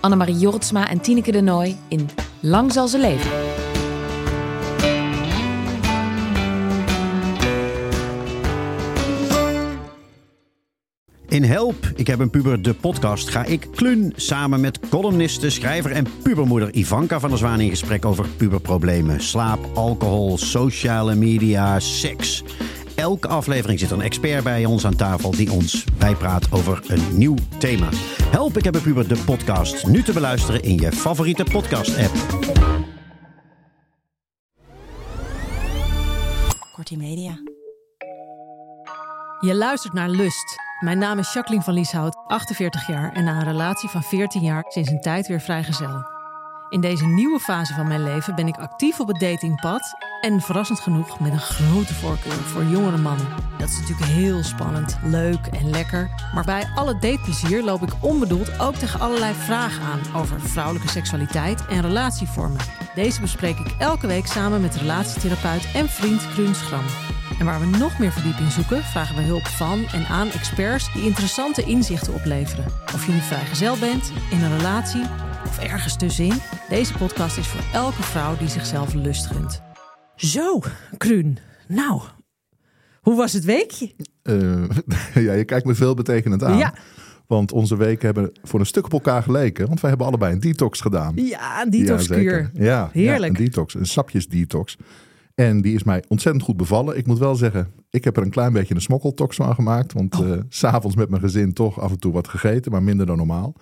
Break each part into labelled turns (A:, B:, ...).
A: Annemarie Jortsma en Tineke de Nooi in Lang zal ze leven.
B: In Help, ik heb een puber, de podcast, ga ik Klun samen met columniste, schrijver en pubermoeder Ivanka van der Zwaan in gesprek over puberproblemen. Slaap, alcohol, sociale media, seks. Elke aflevering zit een expert bij ons aan tafel die ons bijpraat over een nieuw thema. Help, ik heb een puber, de podcast. Nu te beluisteren in je favoriete podcast-app.
C: Kortie Media.
D: Je luistert naar Lust. Mijn naam is Jacqueline van Lieshout, 48 jaar en na een relatie van 14 jaar sinds een tijd weer vrijgezel. In deze nieuwe fase van mijn leven ben ik actief op het datingpad en verrassend genoeg met een grote voorkeur voor jongere mannen. Dat is natuurlijk heel spannend, leuk en lekker. Maar bij alle dateplezier loop ik onbedoeld ook tegen allerlei vragen aan over vrouwelijke seksualiteit en relatievormen. Deze bespreek ik elke week samen met relatietherapeut en vriend Kruun Schram. En waar we nog meer verdieping zoeken, vragen we hulp van en aan experts die interessante inzichten opleveren. Of je nu vrijgezel bent, in een relatie of ergens tussenin, deze podcast is voor elke vrouw die zichzelf lust gunt. Zo, Kruun. Nou, hoe was het weekje?
E: Uh, ja, je kijkt me veel betekenend aan.
D: Ja.
E: Want onze weken hebben voor een stuk op elkaar geleken. Want wij hebben allebei een detox gedaan.
D: Ja, een detoxkuur.
E: Ja, ja,
D: Heerlijk.
E: Ja, een detox, een sapjesdetox. En die is mij ontzettend goed bevallen. Ik moet wel zeggen, ik heb er een klein beetje een smokkeltox van gemaakt. Want
D: Oh.
E: s s'avonds met mijn gezin toch af en toe wat gegeten, maar minder dan normaal.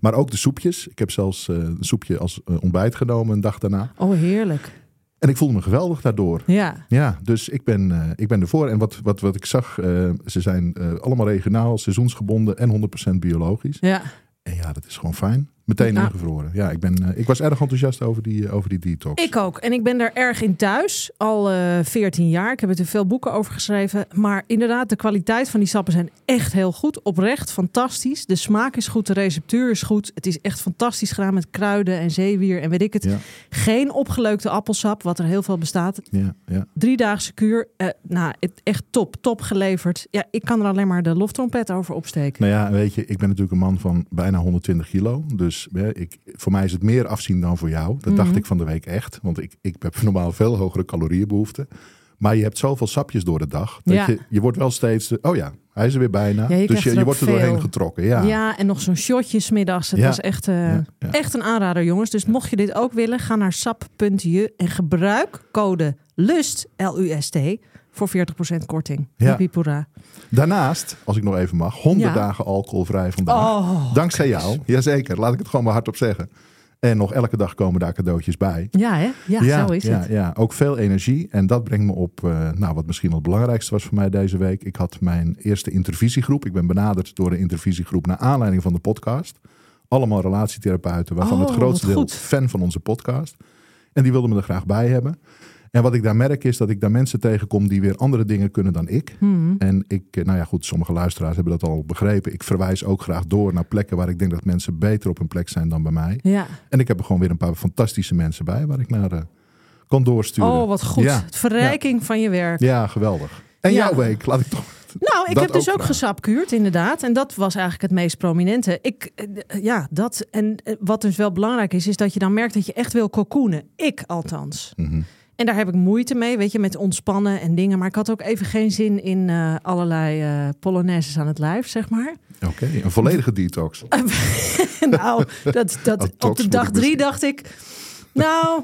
E: Maar ook de soepjes. Ik heb zelfs eh, een soepje als eh, ontbijt genomen een dag daarna.
D: Oh, heerlijk.
E: En ik voelde me geweldig daardoor.
D: Ja.
E: Ja, dus ik ben, eh, ik ben ervoor. En wat, wat, wat ik zag, ze zijn allemaal regionaal, seizoensgebonden en 100% biologisch.
D: Ja.
E: En ja, dat is gewoon fijn. Meteen ingevroren. Ja, ik, ben, eh, ik was erg enthousiast over die, eh, over die detox.
D: Ik ook. En ik ben daar erg in thuis. Al eh 14 jaar. Ik heb er veel boeken over geschreven. Maar inderdaad, de kwaliteit van die sappen zijn echt heel goed. Oprecht fantastisch. De smaak is goed. De receptuur is goed. Het is echt fantastisch gedaan met kruiden en zeewier en weet ik het.
E: Ja,
D: Geen opgeleukte appelsap, wat er heel veel bestaat.
E: ja, ja.
D: Driedaagse kuur. Nou, echt top. Top geleverd. Ja, ik kan er alleen maar de loftrompet over opsteken.
E: Nou ja, weet je, ik ben natuurlijk een man van bijna 120 kilo. Dus hè, ik, voor mij is het meer afzien dan voor jou. Dat dacht
D: Mhm.
E: ik van de week echt. Want ik, ik heb normaal veel hogere calorieënbehoeften. Maar je hebt zoveel sapjes door de dag. Dat
D: Ja.
E: je, je wordt wel steeds, eh, oh ja, hij is er weer bijna.
D: Ja, je
E: dus je, wordt er
D: veel.
E: doorheen getrokken. Ja.
D: Ja, en nog zo'n shotje middags. Het
E: Ja.
D: was echt, eh, echt een aanrader, jongens. Dus mocht je dit ook willen, ga naar sap.je en gebruik code LUST, L-U-S-T, voor 40% korting.
E: Ja.
D: Hoera.
E: Daarnaast, als ik nog even mag, 100
D: Ja.
E: dagen alcoholvrij vandaag.
D: Oh,
E: Dankzij jou. Jazeker, laat ik het gewoon maar hardop zeggen. En nog elke dag komen daar cadeautjes bij.
D: ja hè? Ja, zo is
E: ja,
D: het.
E: Ja, ook veel energie. En dat brengt me op, eh, nou, wat misschien wel het belangrijkste was voor mij deze week. Ik had mijn eerste intervisiegroep. Ik ben benaderd door een intervisiegroep naar aanleiding van de podcast. Allemaal relatietherapeuten, waarvan
D: Oh,
E: het grootste
D: wat
E: deel
D: goed.
E: fan van onze podcast. En die wilden me er graag bij hebben. En wat ik daar merk is dat ik daar mensen tegenkom die weer andere dingen kunnen dan ik.
D: Hmm.
E: En ik, eh, nou ja goed, sommige luisteraars hebben dat al begrepen. Ik verwijs ook graag door naar plekken waar ik denk dat mensen beter op hun plek zijn dan bij mij.
D: Ja.
E: En ik heb er gewoon weer een paar fantastische mensen bij waar ik naar eh, kan doorsturen.
D: Oh, wat goed.
E: Ja,
D: Het verrijking van je werk.
E: ja geweldig. En
D: Ja.
E: jouw week, laat ik toch.
D: Nou, ik heb dus
E: ook
D: gesapkuurd, inderdaad. En dat was eigenlijk het meest prominente. Ik, eh, ja, dat. En wat dus wel belangrijk is, is dat je dan merkt dat je echt wil cocoonen. Ik althans.
E: Mhm.
D: En daar heb ik moeite mee, weet je, met ontspannen en dingen. Maar ik had ook even geen zin in eh, allerlei eh polonaises aan het lijf, zeg maar.
E: Oké, een volledige detox.
D: nou, dat, dat,
E: Oh,
D: op de dag drie dacht ik... Nou,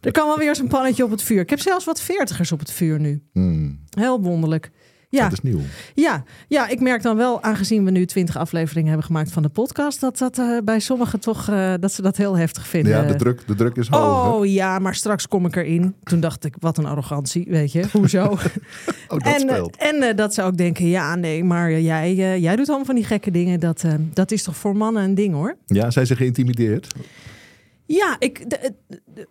D: er kan wel weer een pannetje op het vuur. Ik heb zelfs wat veertigers op het vuur nu.
E: Hmm,
D: Heel wonderlijk. Ja,
E: Dat is nieuw.
D: ja, ja, ik merk dan wel, aangezien we nu twintig afleveringen hebben gemaakt van de podcast, dat dat eh, bij sommigen toch eh, dat ze dat heel heftig vinden.
E: Ja, de druk, de druk is hoog. hè?
D: Oh ja, maar straks kom ik erin. Toen dacht ik, wat een arrogantie, weet je. Hoezo?
E: Oh, dat
D: en eh,
E: speelt.
D: en dat ze ook denken, ja, nee, maar jij, jij doet allemaal van die gekke dingen. Dat, dat is toch voor mannen een ding hoor.
E: Ja, zijn ze geïntimideerd?
D: Ja, ik, de-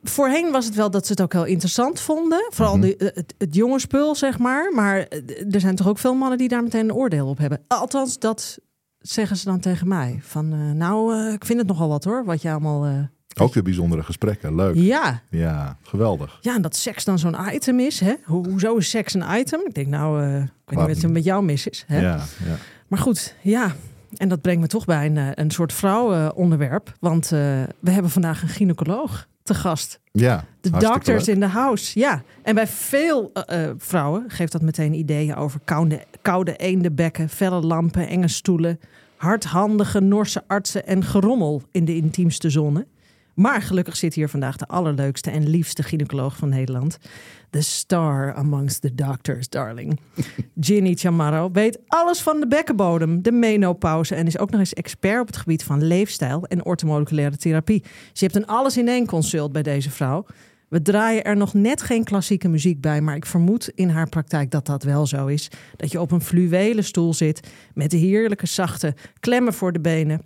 D: voorheen was het wel dat ze het ook heel interessant vonden. Vooral
E: Mhm.
D: de, het, het jonge spul, zeg maar. Maar eh, er zijn toch ook veel mannen die daar meteen een oordeel op hebben. Althans, dat zeggen ze dan tegen mij. Van, eh, nou, eh, ik vind het nogal wat hoor, wat je allemaal...
E: Ook weer bijzondere gesprekken. Leuk.
D: Ja,
E: Ja, geweldig.
D: ja, en dat seks dan zo'n item is. Hè? Ho- hoezo is seks een item? Ik denk, nou, ik weet niet
E: Wat?
D: met jou mis is. Hè?
E: Ja, ja.
D: Maar goed, ja. En dat brengt me toch bij een, eh, een soort vrouwenonderwerp. Want eh, we hebben vandaag een gynaecoloog te gast.
E: ja
D: De doctors
E: leuk.
D: in the house, ja. En bij veel eh, vrouwen geeft dat meteen ideeën over koude, koude eendenbekken, felle lampen, enge stoelen, hardhandige Norse artsen en gerommel in de intiemste zone. Maar gelukkig zit hier vandaag de allerleukste en liefste gynaecoloog van Nederland. The star amongst the doctors, darling. Ginny Chamorro weet alles van de bekkenbodem, de menopauze... en is ook nog eens expert op het gebied van leefstijl en ortomoleculaire therapie. Je hebt een alles-in-één consult bij deze vrouw. We draaien er nog net geen klassieke muziek bij, maar ik vermoed in haar praktijk dat dat wel zo is. Dat je op een fluwelen stoel zit met de heerlijke zachte klemmen voor de benen.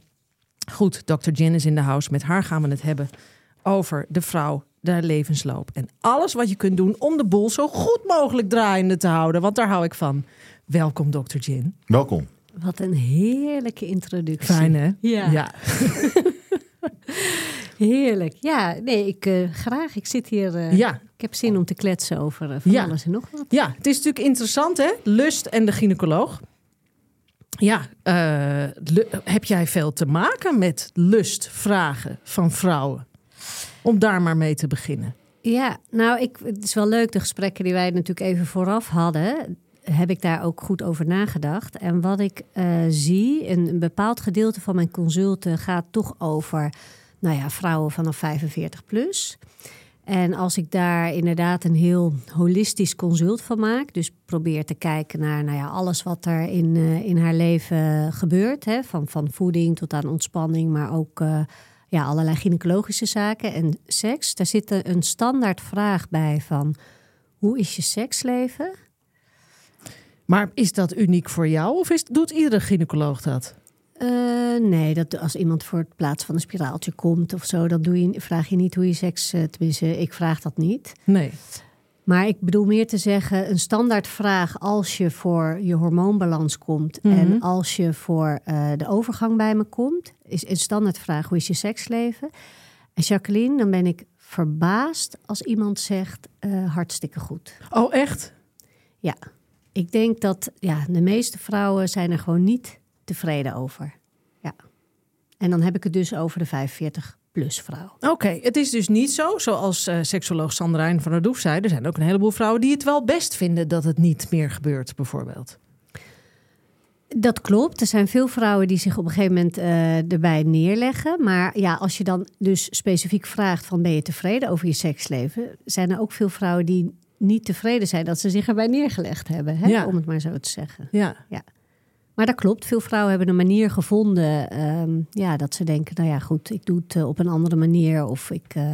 D: Goed, Dr. Jen is in de house. Met haar gaan we het hebben over de vrouw, de levensloop. En alles wat je kunt doen om de boel zo goed mogelijk draaiende te houden. Want daar hou ik van. Welkom, Dr. Jen.
E: Welkom.
C: Wat een heerlijke introductie.
D: Fijn, hè?
C: Ja.
D: ja.
C: Heerlijk. Ja, nee, ik eh, graag. Ik zit hier. eh,
D: Ja.
C: Ik heb zin om te kletsen over eh, van
D: Ja.
C: alles en nog wat.
D: Ja, het is natuurlijk interessant, hè? Lust en de gynaecoloog. Ja, eh, heb jij veel te maken met lustvragen van vrouwen? Om daar maar mee te beginnen.
C: Ja, nou, ik, het is wel leuk. De gesprekken die wij natuurlijk even vooraf hadden, heb ik daar ook goed over nagedacht. En wat ik eh, zie, een, een bepaald gedeelte van mijn consulten gaat toch over, nou ja, vrouwen vanaf 45 plus. En als ik daar inderdaad een heel holistisch consult van maak, dus probeer te kijken naar nou ja, alles wat er in, eh, in haar leven gebeurt, hè, van, van voeding tot aan ontspanning, maar ook eh, ja, allerlei gynaecologische zaken en seks. Daar zit een- standaard vraag bij van hoe is je seksleven?
D: Maar is dat uniek voor jou of is, doet iedere gynaecoloog dat?
C: Eh, nee, dat als iemand voor het plaats van een spiraaltje komt of zo, dan doe je, vraag je niet hoe je seks, eh, tenminste, ik vraag dat niet.
D: Nee.
C: Maar ik bedoel meer te zeggen, een standaard vraag als je voor je hormoonbalans komt
D: Mhm.
C: en als je voor eh, de overgang bij me komt, is een standaard vraag hoe is je seksleven? En Jacqueline, dan ben ik verbaasd als iemand zegt hartstikke goed.
D: Oh, echt?
C: Ja, ik denk dat ja, de meeste vrouwen zijn er gewoon niet tevreden over. Ja. En dan heb ik het dus over de 45 plus vrouw.
D: Oké, het is dus niet zo, zoals eh seksoloog Sandrijn van der Doef zei. Er zijn ook een heleboel vrouwen die het wel best vinden dat het niet meer gebeurt, bijvoorbeeld.
C: Dat klopt. Er zijn veel vrouwen die zich op een gegeven moment eh, erbij neerleggen. Maar ja, als je dan dus specifiek vraagt van ben je tevreden over je seksleven, zijn er ook veel vrouwen die niet tevreden zijn dat ze zich erbij neergelegd hebben, hè?
D: Ja.
C: om het maar zo te zeggen.
D: Ja.
C: Maar dat klopt. Veel vrouwen hebben een manier gevonden ehm, ja, dat ze denken, nou ja, goed, ik doe het eh, op een andere manier. Of ik, eh,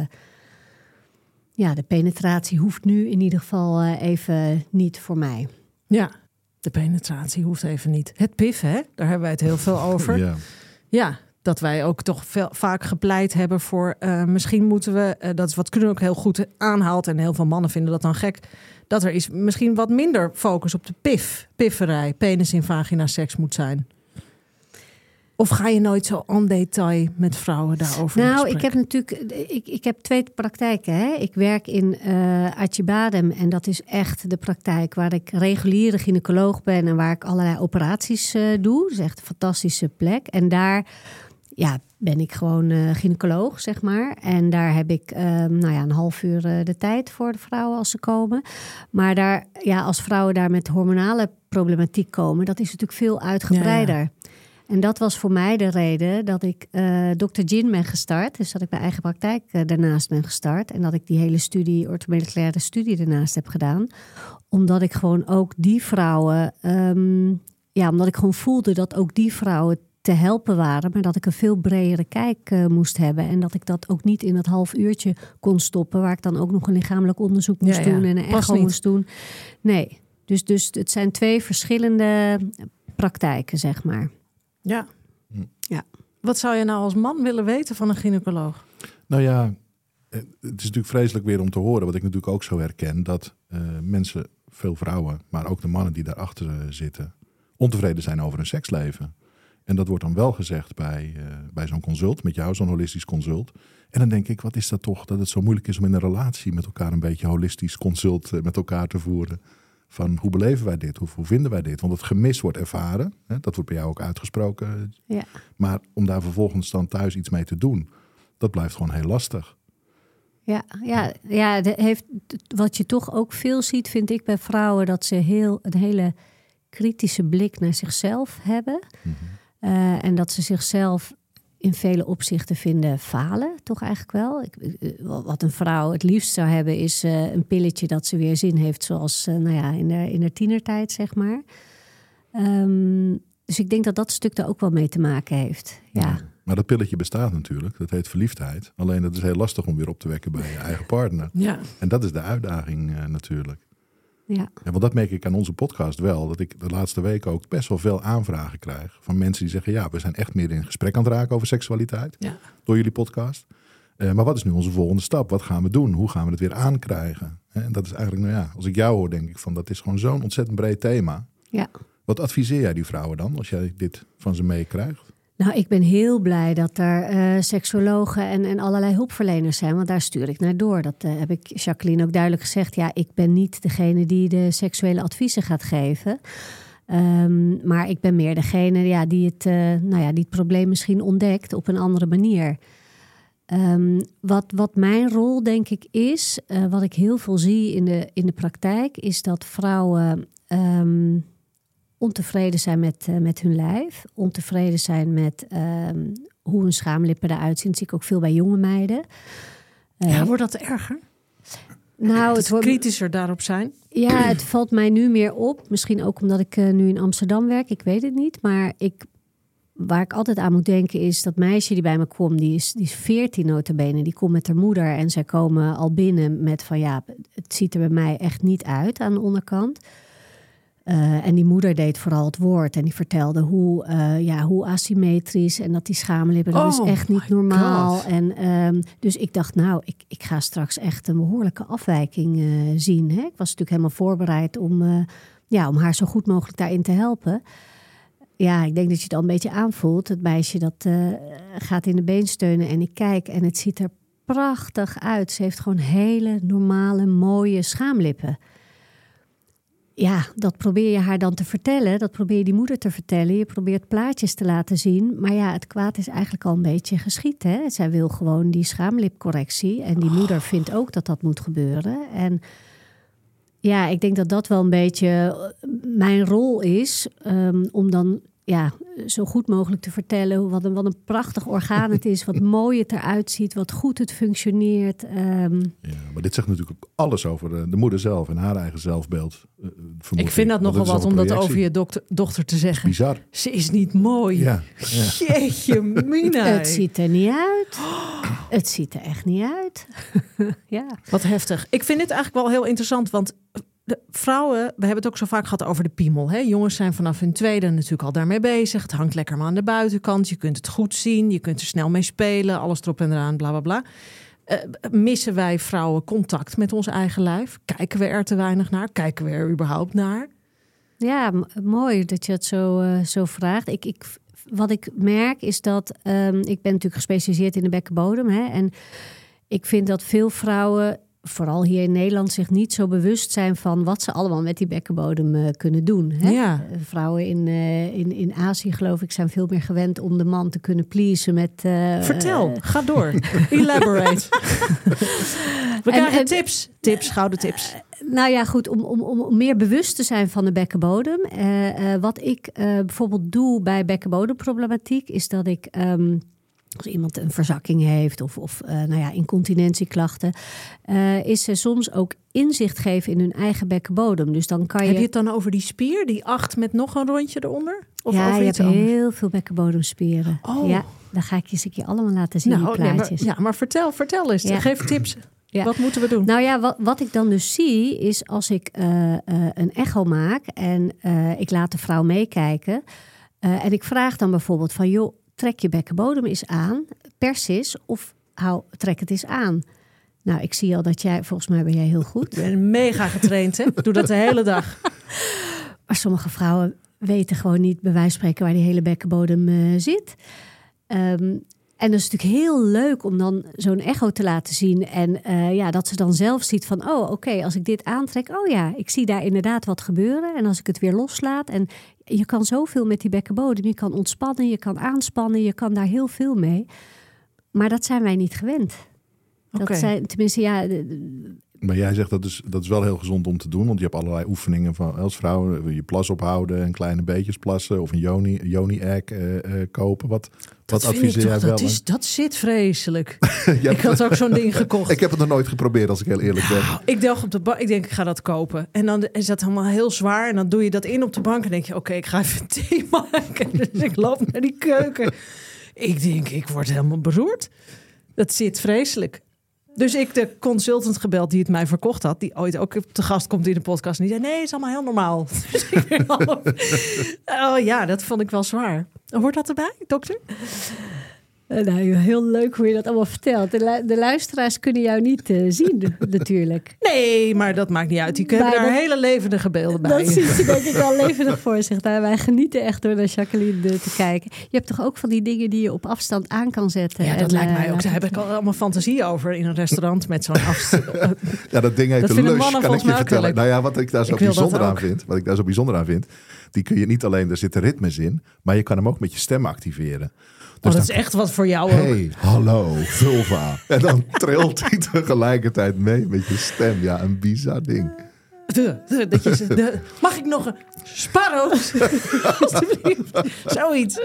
C: ja, de penetratie hoeft nu in ieder geval eh, even niet voor mij.
D: Ja, de penetratie hoeft even niet. Het piffen, hè? daar hebben wij het heel veel over. Ja,
E: Ja.
D: dat wij ook toch veel, vaak gepleit hebben voor... eh, misschien moeten we, dat is wat kunnen ook heel goed aanhaalt... en heel veel mannen vinden dat dan gek... dat er is misschien wat minder focus op de pif, pifferij... penis in vagina seks moet zijn. Of ga je nooit zo en detail met vrouwen daarover
C: Nou, ik heb natuurlijk, ik, ik heb twee praktijken. Hè. Ik werk in eh Acibadem en dat is echt de praktijk waar ik reguliere gynaecoloog ben en waar ik allerlei operaties eh, doe. Dat is echt een fantastische plek. En daar ja, ben ik gewoon eh gynaecoloog, zeg maar. En daar heb ik eh, nou ja, een half uur eh, de tijd voor de vrouwen als ze komen. Maar daar, ja, als vrouwen daar met hormonale problematiek komen, dat is natuurlijk veel uitgebreider. En dat was voor mij de reden dat ik eh Dr. Gin ben gestart. Dus dat ik mijn eigen praktijk daarnaast ben gestart. En dat ik die hele studie, orthomoleculaire studie daarnaast heb gedaan. Omdat ik gewoon ook die vrouwen... ehm, ja, omdat ik gewoon voelde dat ook die vrouwen te helpen waren. Maar dat ik een veel bredere kijk eh, moest hebben. En dat ik dat ook niet in dat half uurtje kon stoppen. Waar ik dan ook nog een lichamelijk onderzoek moest
D: Ja, ja.
C: doen. En een echo moest doen. Nee, dus, dus het zijn twee verschillende praktijken, zeg maar.
D: Ja.
C: Ja.
D: Wat zou je nou als man willen weten van een gynaecoloog?
E: Nou ja, eh, het is natuurlijk vreselijk weer om te horen, wat ik natuurlijk ook zo herken, dat uh, mensen, veel vrouwen, maar ook de mannen die daarachter zitten, ontevreden zijn over hun seksleven. En dat wordt dan wel gezegd bij, uh, bij zo'n consult, met jou, zo'n holistisch consult. En dan denk ik, wat is dat toch dat het zo moeilijk is om in een relatie met elkaar een beetje holistisch consult met elkaar te voeren. Van hoe beleven wij dit? Hoe, hoe vinden wij dit? Want het gemis wordt ervaren. Hè? Dat wordt bij jou ook uitgesproken.
C: Ja.
E: Maar om daar vervolgens dan thuis iets mee te doen, dat blijft gewoon heel lastig.
C: Ja, ja, ja heeft, wat je toch ook veel ziet, vind ik bij vrouwen, dat ze heel, een hele kritische blik naar zichzelf hebben. Mm en dat ze zichzelf in vele opzichten vinden falen, toch eigenlijk wel. Ik, wat een vrouw het liefst zou hebben, is uh, een pilletje dat ze weer zin heeft, zoals uh, nou ja, in, de, in haar tienertijd, zeg maar. Um, dus ik denk dat dat stuk er ook wel mee te maken heeft. Ja. ja.
E: Maar dat pilletje bestaat natuurlijk, dat heet verliefdheid. Alleen dat is heel lastig om weer op te wekken bij je eigen partner.
D: Ja.
E: En dat is de uitdaging uh, natuurlijk.
C: Ja.
E: ja. Want dat merk ik aan onze podcast wel. Dat ik de laatste weken ook best wel veel aanvragen krijg. Van mensen die zeggen: Ja, we zijn echt meer in gesprek aan het raken over seksualiteit.
D: Ja.
E: Door jullie podcast. Uh, maar wat is nu onze volgende stap? Wat gaan we doen? Hoe gaan we het weer aankrijgen? En dat is eigenlijk, nou ja, als ik jou hoor, denk ik van dat is gewoon zo'n ontzettend breed thema.
C: Ja.
E: Wat adviseer jij die vrouwen dan als jij dit van ze meekrijgt?
C: Nou, ik ben heel blij dat er uh, seksuologen en, en allerlei hulpverleners zijn, want daar stuur ik naar door. Dat uh, heb ik Jacqueline ook duidelijk gezegd. Ja, ik ben niet degene die de seksuele adviezen gaat geven. Um, maar ik ben meer degene ja, die, het, uh, nou ja, die het probleem misschien ontdekt op een andere manier. Um, wat, wat mijn rol denk ik is, wat ik heel veel zie in de, in de praktijk, is dat vrouwen. Um, ontevreden zijn met, uh, met hun lijf, ontevreden zijn met um, hoe hun schaamlippen eruit zien. Dat zie ik ook veel bij jonge meiden.
D: Uh, ja, wordt dat erger?
C: Nou,
D: het, wordt kritischer daarop zijn.
C: Ja, het valt mij nu meer op. Misschien ook omdat ik uh, nu in Amsterdam werk. Ik weet het niet. Maar ik, waar ik altijd aan moet denken is dat meisje die bij me komt, die is, die is 14 notabene. Die komt met haar moeder en zij komen al binnen met van ja, het ziet er bij mij echt niet uit aan de onderkant. Uh, en die moeder deed vooral het woord. En die vertelde hoe, uh, ja, hoe asymmetrisch. En dat die schaamlippen, dat
D: oh
C: is echt niet normaal. En, um, dus ik dacht, nou, ik, ik ga straks echt een behoorlijke afwijking uh, zien. Hè? Ik was natuurlijk helemaal voorbereid om, ja, om haar zo goed mogelijk daarin te helpen. Ja, ik denk dat je het al een beetje aanvoelt. Het meisje dat gaat in de been steunen en ik kijk en het ziet er prachtig uit. Ze heeft gewoon hele normale, mooie schaamlippen ja, dat probeer je haar dan te vertellen. Dat probeer je die moeder te vertellen. Je probeert plaatjes te laten zien. Maar ja, het kwaad is eigenlijk al een beetje geschied. Hè? Zij wil gewoon die schaamlipcorrectie. En die moeder vindt ook dat dat moet gebeuren. En ja, ik denk dat dat wel een beetje mijn rol is. Um, om dan ja, zo goed mogelijk te vertellen wat een, wat een prachtig orgaan het is, wat mooi het eruit ziet, wat goed het functioneert. Um...
E: Ja, maar dit zegt natuurlijk ook alles over de, de moeder zelf en haar eigen zelfbeeld. Uh,
D: ik vind dat nogal wat om dat over je dokter, dochter te zeggen.
E: Bizar.
D: Ze is niet mooi.
E: Ja,
D: ja. Jeetje, mina.
C: Het ziet er niet uit. Het ziet er echt niet uit. ja.
D: Wat heftig. Ik vind dit eigenlijk wel heel interessant, want de vrouwen, we hebben het ook zo vaak gehad over de piemel. Hè? Jongens zijn vanaf hun tweede natuurlijk al daarmee bezig. Het hangt lekker maar aan de buitenkant. Je kunt het goed zien. Je kunt er snel mee spelen. Alles erop en eraan, bla bla bla. Uh, missen wij vrouwen contact met ons eigen lijf? Kijken we er te weinig naar? Kijken we er überhaupt naar?
C: Ja, mooi dat je het zo, uh, zo vraagt. Ik, ik, wat ik merk is dat um, ik ben natuurlijk gespecialiseerd in de bekkenbodem. Hè, en ik vind dat veel vrouwen vooral hier in Nederland zich niet zo bewust zijn van wat ze allemaal met die bekkenbodem uh, kunnen doen. Hè?
D: Ja.
C: Vrouwen in, uh, in, in Azië, geloof ik, zijn veel meer gewend om de man te kunnen pleasen met. Uh,
D: Vertel, ga door. Elaborate. We krijgen en, tips, tips, gouden tips.
C: nou ja, goed, om, om, om meer bewust te zijn van de bekkenbodem. wat ik bijvoorbeeld doe bij bekkenbodemproblematiek, is dat ik. Um, als iemand een verzakking heeft of, of uh, nou ja, incontinentieklachten, uh, is ze soms ook inzicht geven in hun eigen bekkenbodem. Dus dan kan je.
D: Heb je het dan over die spier, die acht met nog een rondje eronder?
C: Of ja, over je hebt anders? heel veel bekkenbodemspieren.
D: Oh.
C: Ja, dan ga ik je eens een keer allemaal laten zien, nou, die plaatjes.
D: Nee, maar, ja, maar vertel, vertel eens. Ja. Geef tips.
C: Ja.
D: Wat moeten we doen?
C: Nou ja, wat, wat ik dan dus zie is als ik uh, uh, een echo maak en ik laat de vrouw meekijken. en ik vraag dan bijvoorbeeld van joh, trek je bekkenbodem eens aan, persis of hou, trek het eens aan. Nou, ik zie al dat jij, volgens mij ben jij heel goed.
D: Ik ben mega getraind, hè? Ik doe dat de hele dag.
C: Maar sommige vrouwen weten gewoon niet, bij wijze van spreken, waar die hele bekkenbodem eh, zit. Ehm, en dat is natuurlijk heel leuk om dan zo'n echo te laten zien. En eh, ja, dat ze dan zelf ziet van, oh oké, als ik dit aantrek, oh ja, ik zie daar inderdaad wat gebeuren. En als ik het weer loslaat. En je kan zoveel met die bekkenbodem. Je kan ontspannen, je kan aanspannen, je kan daar heel veel mee. Maar dat zijn wij niet gewend. Dat zijn, tenminste, ja,
E: Maar jij zegt dat is, dat is wel heel gezond om te doen. Want je hebt allerlei oefeningen van als vrouw. wil Je plas ophouden en kleine beetjes plassen. Of een yoni, yoni egg eh, eh, kopen. Wat, wat
D: Dat
E: adviseer jij wel?
D: dat, is, dat zit vreselijk. Ik had ook zo'n ding gekocht.
E: Ik heb het nog nooit geprobeerd als ik heel eerlijk ben.
D: Ik dacht op de bank, ik denk ik ga dat kopen. En dan is dat helemaal heel zwaar. En dan doe je dat in op de bank en denk je, oké, ik ga even thee maken. Dus ik loop naar die keuken. Ik denk, ik word helemaal beroerd. Dat zit vreselijk. Dus ik de consultant gebeld die het mij verkocht had, die ooit ook te gast komt in de podcast. En die zei, nee, het is allemaal heel normaal. Dus ik Oh ja, dat vond ik wel zwaar. Hoort dat erbij, dokter?
C: Eh, Nou, heel leuk hoe je dat allemaal vertelt. De, lu- de luisteraars kunnen jou niet eh, zien, natuurlijk.
D: Nee, maar dat maakt niet uit. Die hebben
C: Maar
D: daar hele levendige beelden bij.
C: Dat ziet ze denk ik wel levendig voor zich. Nou, wij genieten echt door naar Jacqueline eh, te kijken. Je hebt toch ook van die dingen die je op afstand aan kan zetten?
D: Ja, dat
C: En,
D: lijkt mij ook. Daar heb ik al allemaal fantasie over in een restaurant met zo'n afstand.
E: Ja, dat ding heet
D: Dat
E: de lush, kan ik je vertellen. Nou ja, wat ik daar zo
D: Ik
E: bijzonder aan vind, wat ik daar zo bijzonder aan vind, die kun je niet alleen, er zitten ritmes in, maar je kan hem ook met je stem activeren.
D: Oh,
E: Dus
D: dat
E: dan-
D: is echt wat voor jou ook.
E: Hey, hallo, vulva. En dan trilt hij tegelijkertijd mee met je stem. Ja, een bizar ding.
D: De, de, dat je, ze- de, mag ik nog een sparrows? Alsjeblieft. Zoiets.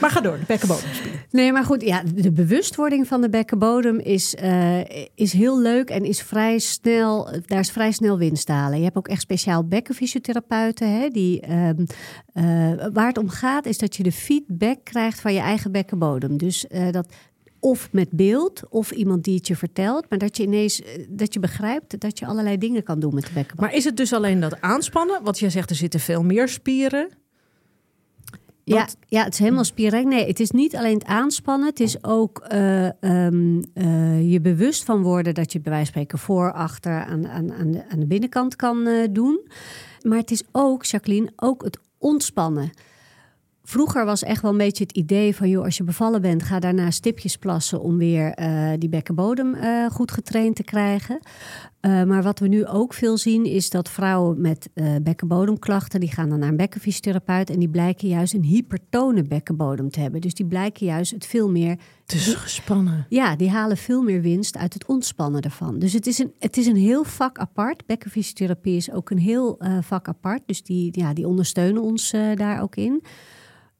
D: Maar ga door, de bekkenbodemspier.
C: Nee, maar goed, ja, de bewustwording van de bekkenbodem is, eh, is heel leuk en is vrij snel, daar is vrij snel winst te halen. Je hebt ook echt speciaal bekkenfysiotherapeuten. Hè, die, ehm, eh, waar het om gaat is dat je de feedback krijgt van je eigen bekkenbodem. Dus eh, dat of met beeld of iemand die het je vertelt, maar dat je ineens dat je begrijpt dat je allerlei dingen kan doen met de bekkenbodem.
D: Maar is het dus alleen dat aanspannen? Want jij zegt er zitten veel meer spieren.
C: Ja, ja, het is helemaal spierrijk. Nee, het is niet alleen het aanspannen. Het is ook eh, ehm, eh, je bewust van worden dat je bij wijze van spreken voor, achter, aan, aan, aan, de, aan de binnenkant kan eh, doen. Maar het is ook, Jacqueline, ook het ontspannen. Vroeger was echt wel een beetje het idee van, joh, als je bevallen bent, ga daarna stipjes plassen om weer eh, die bekkenbodem eh, goed getraind te krijgen. Eh, maar wat we nu ook veel zien, is dat vrouwen met bekkenbodemklachten, die gaan dan naar een bekkenfysiotherapeut en die blijken juist een hypertone bekkenbodem te hebben. Dus die blijken juist het veel meer,
D: Het is gespannen.
C: ja, die halen veel meer winst uit het ontspannen ervan. Dus het is een, het is een heel vak apart. Bekkenfysiotherapie is ook een heel vak apart. Dus die, ja, die ondersteunen ons daar ook in.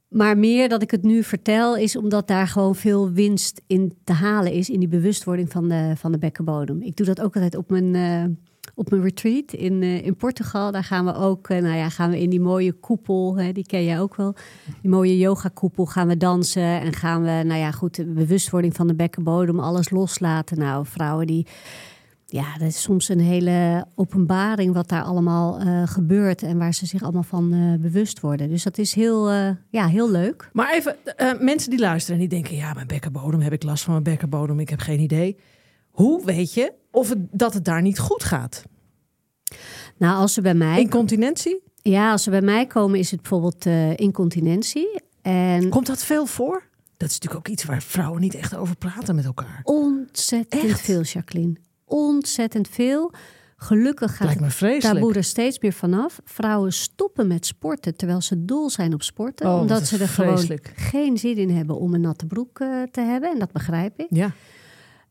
C: Maar meer dat ik het nu vertel, is omdat daar gewoon veel winst in te halen is in die bewustwording van de, van de bekkenbodem. Ik doe dat ook altijd op mijn, eh, op mijn retreat in, eh, in Portugal. Daar gaan we ook, eh, nou ja, gaan we in die mooie koepel, hè, die ken je ook wel. Die mooie yogakoepel gaan we dansen en gaan we, nou ja, goed, de bewustwording van de bekkenbodem, alles loslaten. Nou, vrouwen die ja, dat is soms een hele openbaring wat daar allemaal eh, gebeurt en waar ze zich allemaal van eh, bewust worden. Dus dat is heel, eh, ja, heel leuk.
D: Maar even, mensen die luisteren en die denken... ja, mijn bekkenbodem, heb ik last van mijn bekkenbodem? Ik heb geen idee. Hoe weet je of het, dat het daar niet goed gaat?
C: Nou, als ze bij mij,
D: Incontinentie?
C: ja, als ze bij mij komen, is het bijvoorbeeld incontinentie. En
D: Komt dat veel voor? Dat is natuurlijk ook iets waar vrouwen niet echt over praten met elkaar.
C: ontzettend
D: Echt?
C: veel, Jacqueline. Ontzettend veel. Gelukkig gaat het
D: vreselijk.
C: taboe er steeds meer vanaf. Vrouwen stoppen met sporten terwijl ze dol zijn op sporten.
D: Oh,
C: omdat ze er
D: vreselijk.
C: gewoon geen zin in hebben om een natte broek eh, te hebben. En dat begrijp ik.
D: Ja.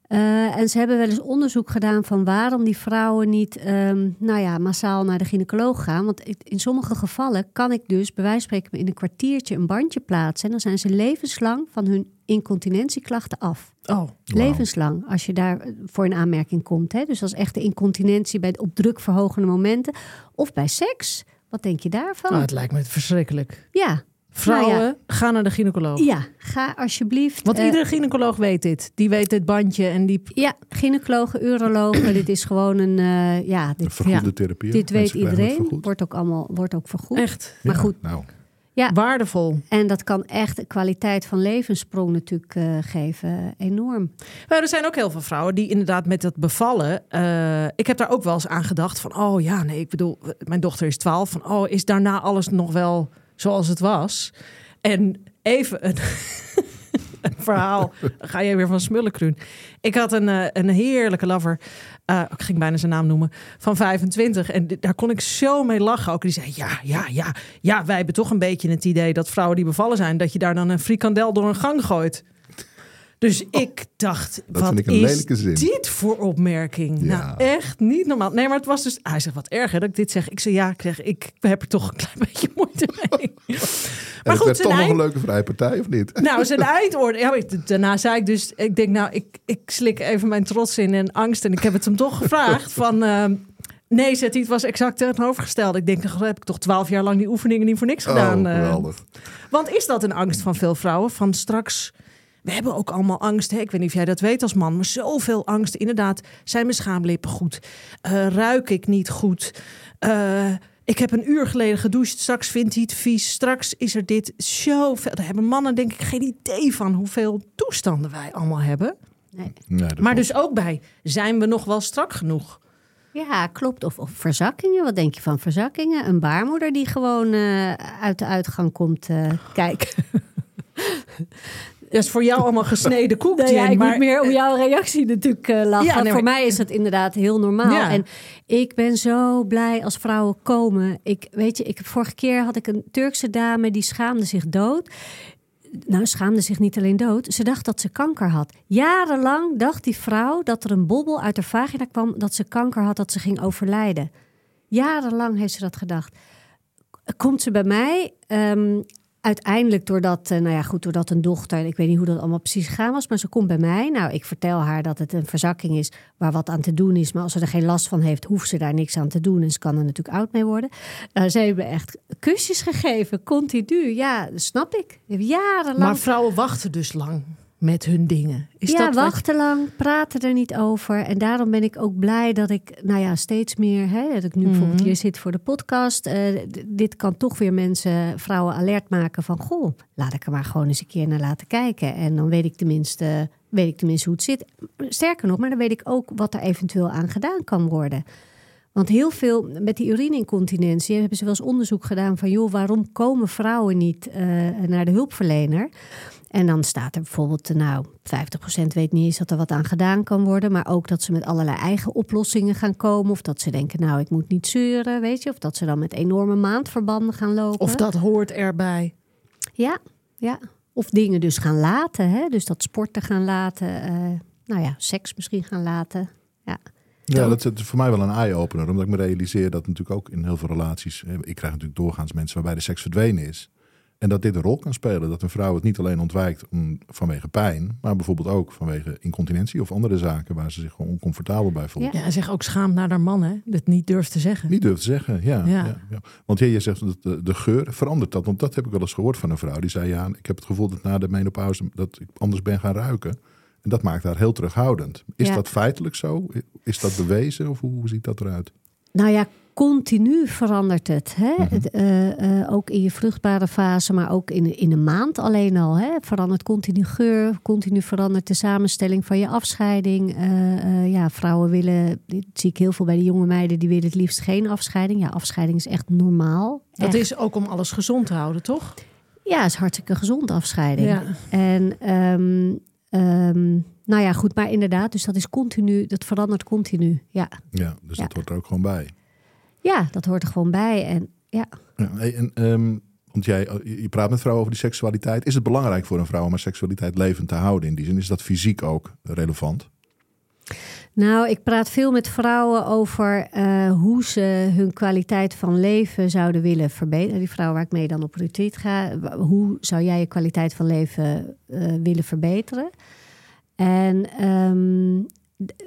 C: Eh, en ze hebben wel eens onderzoek gedaan van waarom die vrouwen niet ehm, nou ja, massaal naar de gynaecoloog gaan. Want in- in sommige gevallen kan ik dus bij wijze van spreken in een kwartiertje een bandje plaatsen. En dan zijn ze levenslang van hun incontinentieklachten af.
D: Oh,
C: Levenslang, als je daar eh, voor een aanmerking komt. Hè? Dus als echte incontinentie bij op drukverhogende momenten. Of bij seks. Wat denk je daarvan?
D: nou, het lijkt me verschrikkelijk.
C: ja.
D: Vrouwen,
C: Nou
D: gaan naar de gynaecoloog.
C: ja, ga alsjeblieft.
D: Want
C: eh,
D: iedere gynaecoloog weet dit. Die weet dit bandje en die...
C: Ja, gynaecologen, urologen. dit is gewoon een. eh, ja, dit,
E: Vergoede
C: ja,
E: therapie.
C: dit weet iedereen. Wordt ook allemaal wordt ook vergoed.
D: Echt.
C: Maar
E: Ja,
C: goed,
E: Nou,
C: Ja.
D: Waardevol.
C: En dat kan echt de kwaliteit van levenssprong natuurlijk eh, geven. Enorm.
D: Maar er zijn ook heel veel vrouwen die inderdaad met dat bevallen. eh, ik heb daar ook wel eens aan gedacht van, oh ja, nee, ik bedoel, mijn dochter is 12. Van, oh, is daarna alles nog wel zoals het was? En even een, een verhaal. Dan ga je weer van smullen, Kruun. Ik had een, eh, een heerlijke lover. Eh, ik ging bijna zijn naam noemen. Van 25. En daar kon ik zo mee lachen. Ook die zei: Ja, ja, ja. Ja, wij hebben toch een beetje het idee dat vrouwen die bevallen zijn. dat je daar dan een frikandel door een gang gooit. Dus ik dacht, wat
E: ik een
D: is dit voor opmerking?
E: Ja.
D: Nou, echt niet normaal. Nee, maar het was dus... Hij zegt, wat erg hè, dat ik dit zeg. Ik zeg, ja, ik, zeg, ik heb er toch een klein beetje moeite mee. Maar
E: het
D: goed,
E: werd toch nog een leuke vrije partij, of niet?
D: nou, zijn eindoordeel... Ja, daarna zei ik dus... Ik denk, nou, ik, ik slik even mijn trots in en angst. En ik heb het hem toch gevraagd van... ehm, nee, zet hij, het was exact tegenovergesteld. Ik denk, dan heb ik toch twaalf jaar lang die oefeningen niet voor niks gedaan.
E: oh, geweldig.
D: Want is dat een angst van veel vrouwen? Van straks. We hebben ook allemaal angst. Hè? Ik weet niet of jij dat weet als man, maar zoveel angst. Inderdaad, zijn mijn schaamlippen goed? Eh, ruik ik niet goed? Eh, ik heb een uur geleden gedoucht. Straks vindt hij het vies. Straks is er dit zoveel. Daar hebben mannen denk ik geen idee van hoeveel toestanden wij allemaal hebben.
C: Nee.
D: Maar
E: klopt.
D: dus ook bij, zijn we nog wel strak genoeg?
C: Ja, klopt. Of, of verzakkingen. Wat denk je van verzakkingen? Een baarmoeder die gewoon eh, uit de uitgang komt eh, kijken.
D: Dat is voor jou allemaal gesneden koek.
C: Nou ja, ik
D: maar-
C: moet meer om jouw reactie natuurlijk eh, lachen.
D: Ja, nee,
C: voor mij is dat inderdaad heel normaal.
D: Ja.
C: En ik ben zo blij als vrouwen komen. Ik, weet je, ik, vorige keer had ik een Turkse dame die schaamde zich dood. Nou, schaamde zich niet alleen dood. Ze dacht dat ze kanker had. Jarenlang dacht die vrouw dat er een bobbel uit haar vagina kwam... dat ze kanker had, dat ze ging overlijden. Jarenlang heeft ze dat gedacht. Komt ze bij mij... ehm, uiteindelijk doordat, eh, nou ja, goed, doordat een dochter, ik weet niet hoe dat allemaal precies gegaan was, maar ze komt bij mij. Nou, ik vertel haar dat het een verzakking is waar wat aan te doen is. Maar als ze er geen last van heeft, hoeft ze daar niks aan te doen. En ze kan er natuurlijk oud mee worden. Uh, ze hebben echt kusjes gegeven, continu. Ja, dat snap ik. Jarenlang.
D: Maar vrouwen wachten dus lang met hun dingen. Is
C: ja,
D: dat
C: wachten lang, praten er niet over. En daarom ben ik ook blij dat ik, nou ja, steeds meer, hè, dat ik nu bijvoorbeeld
D: Mhm.
C: hier zit voor de podcast. Eh, dit kan toch weer mensen, vrouwen alert maken van, goh, laat ik er maar gewoon eens een keer naar laten kijken. En dan weet ik tenminste, weet ik tenminste hoe het zit. Sterker nog, maar dan weet ik ook wat er eventueel aan gedaan kan worden. Want heel veel met die urineincontinentie hebben ze wel eens onderzoek gedaan van, joh, waarom komen vrouwen niet eh, naar de hulpverlener? En dan staat er bijvoorbeeld, nou, 50% weet niet eens dat er wat aan gedaan kan worden. Maar ook dat ze met allerlei eigen oplossingen gaan komen. Of dat ze denken, nou, ik moet niet zeuren, weet je. Of dat ze dan met enorme maandverbanden gaan lopen.
D: Of dat hoort erbij.
C: Ja, ja. Of dingen dus gaan laten, hè. Dus dat sporten gaan laten. eh, nou ja, seks misschien gaan laten. Ja.
E: Ja, dat is voor mij wel een eye-opener. Omdat ik me realiseer dat natuurlijk ook in heel veel relaties... eh, Ik krijg natuurlijk doorgaans mensen waarbij de seks verdwenen is. En dat dit een rol kan spelen. Dat een vrouw het niet alleen ontwijkt om, vanwege pijn... maar bijvoorbeeld ook vanwege incontinentie of andere zaken... waar ze zich gewoon oncomfortabel bij voelt.
C: Ja.
D: Ja, zeg ook schaam naar haar man, hè? Dat niet durft te zeggen.
E: Niet durft te zeggen, ja.
D: Ja.
E: ja. ja. Want jij, jij zegt dat de, de geur verandert dat. Want dat heb ik wel eens gehoord van een vrouw. Die zei, ja, ik heb het gevoel dat na de menopauze... dat ik anders ben gaan ruiken. En dat maakt haar heel terughoudend. Is
C: Ja.
E: dat feitelijk zo? Is dat bewezen? Of hoe ziet dat eruit?
C: Nou ja, continu verandert het. Hè?
E: Mhm.
C: eh, eh, ook in je vruchtbare fase, maar ook in, in een maand alleen al. Hè? Verandert continu geur, continu verandert de samenstelling van je afscheiding. Eh, ja, vrouwen willen, dit zie ik heel veel bij de jonge meiden, die willen het liefst geen afscheiding. Ja, afscheiding is echt normaal.
D: Dat
C: Echt.
D: is ook om alles gezond te houden, toch?
C: Ja, is hartstikke gezond afscheiding.
D: Ja.
C: En ehm, ehm, nou ja, goed, maar inderdaad, dus dat is continu, dat verandert continu. Ja,
E: Ja, dus
C: Ja.
E: dat hoort er ook gewoon bij.
C: Ja dat hoort er gewoon bij. En ja,
E: en, ehm, want jij, je je praat met vrouwen over die seksualiteit. Is het belangrijk voor een vrouw om haar seksualiteit levend te houden in die zin? Is dat fysiek ook relevant?
C: Nou, ik praat veel met vrouwen over eh, hoe ze hun kwaliteit van leven zouden willen verbeteren. Die vrouwen waar ik mee dan op retreat ga. Hoe zou jij je kwaliteit van leven eh, willen verbeteren? En ehm,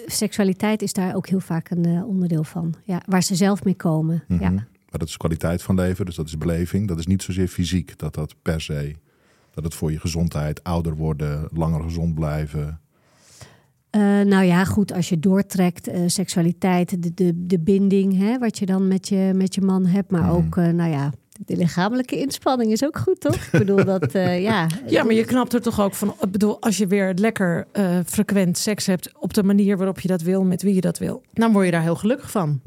C: seksualiteit is daar ook heel vaak een eh, onderdeel van. Ja, waar ze zelf mee komen.
E: Mhm.
C: Ja.
E: Maar dat is kwaliteit van leven, dus dat is beleving. Dat is niet zozeer fysiek, dat dat per se... dat het voor je gezondheid, ouder worden, langer gezond blijven...
C: Eh, nou ja, goed, als je doortrekt, eh, seksualiteit, de, de, de binding, hè, wat je dan met je, met je man hebt. Maar
E: Mhm.
C: ook, nou ja, De lichamelijke inspanning is ook goed, toch? Ik bedoel dat, uh, ja.
D: Ja, maar je knapt er toch ook van. Ik bedoel, als je weer lekker uh, frequent seks hebt op de manier waarop je dat wil, met wie je dat wil, dan word je daar heel gelukkig van.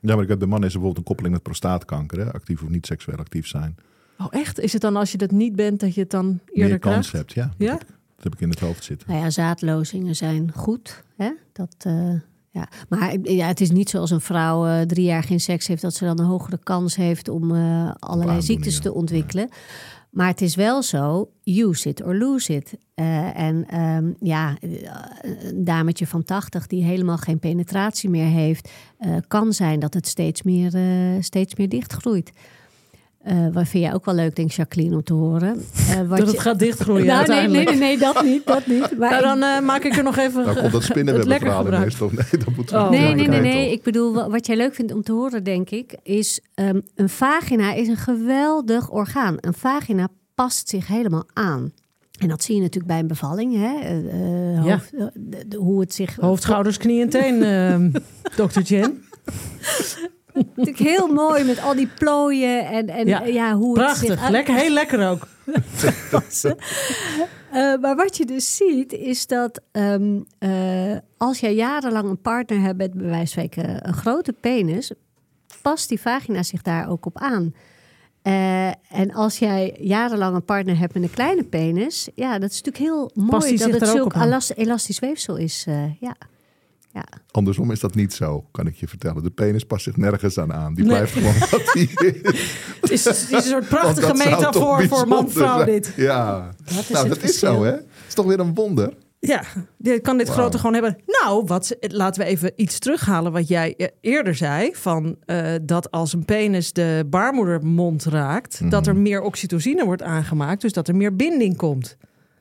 E: Ja, maar ik heb de man is bijvoorbeeld een koppeling met prostaatkanker, hè? actief of niet seksueel actief zijn.
D: Oh, echt? Is het dan als je dat niet bent dat je het dan eerder
E: Meer kans
D: krijgt?
E: hebt, ja.
D: Ja?
E: Dat, heb, dat heb ik in het hoofd zitten.
C: Nou ja, zaadlozingen zijn goed. Hè? Dat, uh, ja. Maar ja, het is niet zoals een vrouw uh, drie jaar geen seks heeft, dat ze dan een hogere kans heeft om uh, allerlei ziektes te ontwikkelen. Ja. Maar het is wel zo, use it or lose it. Uh, en um, ja, een dametje van 80 die helemaal geen penetratie meer heeft, kan zijn dat het steeds meer, steeds meer dichtgroeit. Uh, wat vind jij ook wel leuk, denk Jacqueline, om te horen.
D: Uh, wat dat je... het gaat dichtgroeien
C: nou, nee, nee, nee, nee, dat niet, dat niet.
D: Maar nou, dan uh, maak ik er nog even
E: Nou komt dat spinnenwebbenverhaal ineens toch? Nee, dat moet
C: oh, nee, nee, nee, nee. Ik bedoel, wat jij leuk vindt om te horen, denk ik, is... Um, een vagina is een geweldig orgaan. Een vagina past zich helemaal aan. En dat zie je natuurlijk bij een bevalling, hè? Uh, hoofd, ja. de, de, hoe het zich...
D: Hoofd, schouders, knie en teen, uh, dokter Jen.
C: Natuurlijk heel mooi met al die plooien en, en ja, ja hoe
D: prachtig.
C: het zich...
D: Lekker, heel lekker ook.
C: uh, maar wat je dus ziet is dat um, uh, als jij jarenlang een partner hebt met bij wijze van spreken een grote penis, past die vagina zich daar ook op aan. Uh, en als jij jarenlang een partner hebt met een kleine penis, ja, dat is natuurlijk heel mooi dat het zulk elastisch weefsel is. ja. Ja.
E: Andersom is dat niet zo, kan ik je vertellen. De penis past zich nergens aan aan. Die blijft nee. gewoon wat die is.
D: Het is, het is een soort prachtige metafoor voor man-vrouw dit.
E: Ja, dat is nou dat is zo hè. Het is toch weer een wonder.
D: Ja, je kan dit wow. grote gewoon hebben. Nou, wat, laten we even iets terughalen wat jij eerder zei. Van, uh, dat als een penis de baarmoedermond raakt... Mm. dat er meer oxytocine wordt aangemaakt. Dus dat er meer binding komt.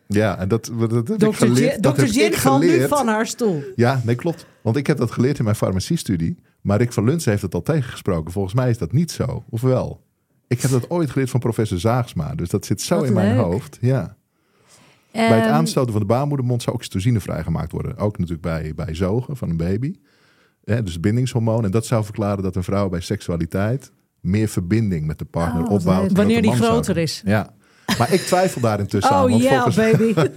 E: Ja, en dat, dat, dat heb ik geleerd.
D: Dr. Jen valt nu van haar stoel.
E: Ja, nee, klopt. Want ik heb dat geleerd in mijn farmaciestudie. Maar Rick van Luns heeft het al tegengesproken. Volgens mij is dat niet zo. Of wel? Ik heb dat ooit geleerd van professor Zaagsma. Dus dat zit zo
C: Wat
E: in mijn hoofd. Ja.
C: Um,
E: bij het aanstoten van de baarmoedermond zou oxytocine vrijgemaakt worden. Ook natuurlijk bij, bij zogen van een baby. Ja, dus bindingshormoon. En dat zou verklaren dat een vrouw bij seksualiteit meer verbinding met de partner
C: Oh,
E: opbouwt.
D: Wanneer die
E: groter
D: groter is.
E: Ja. Maar ik twijfel daar intussen aan.
D: Oh yeah,
E: volgens
D: baby.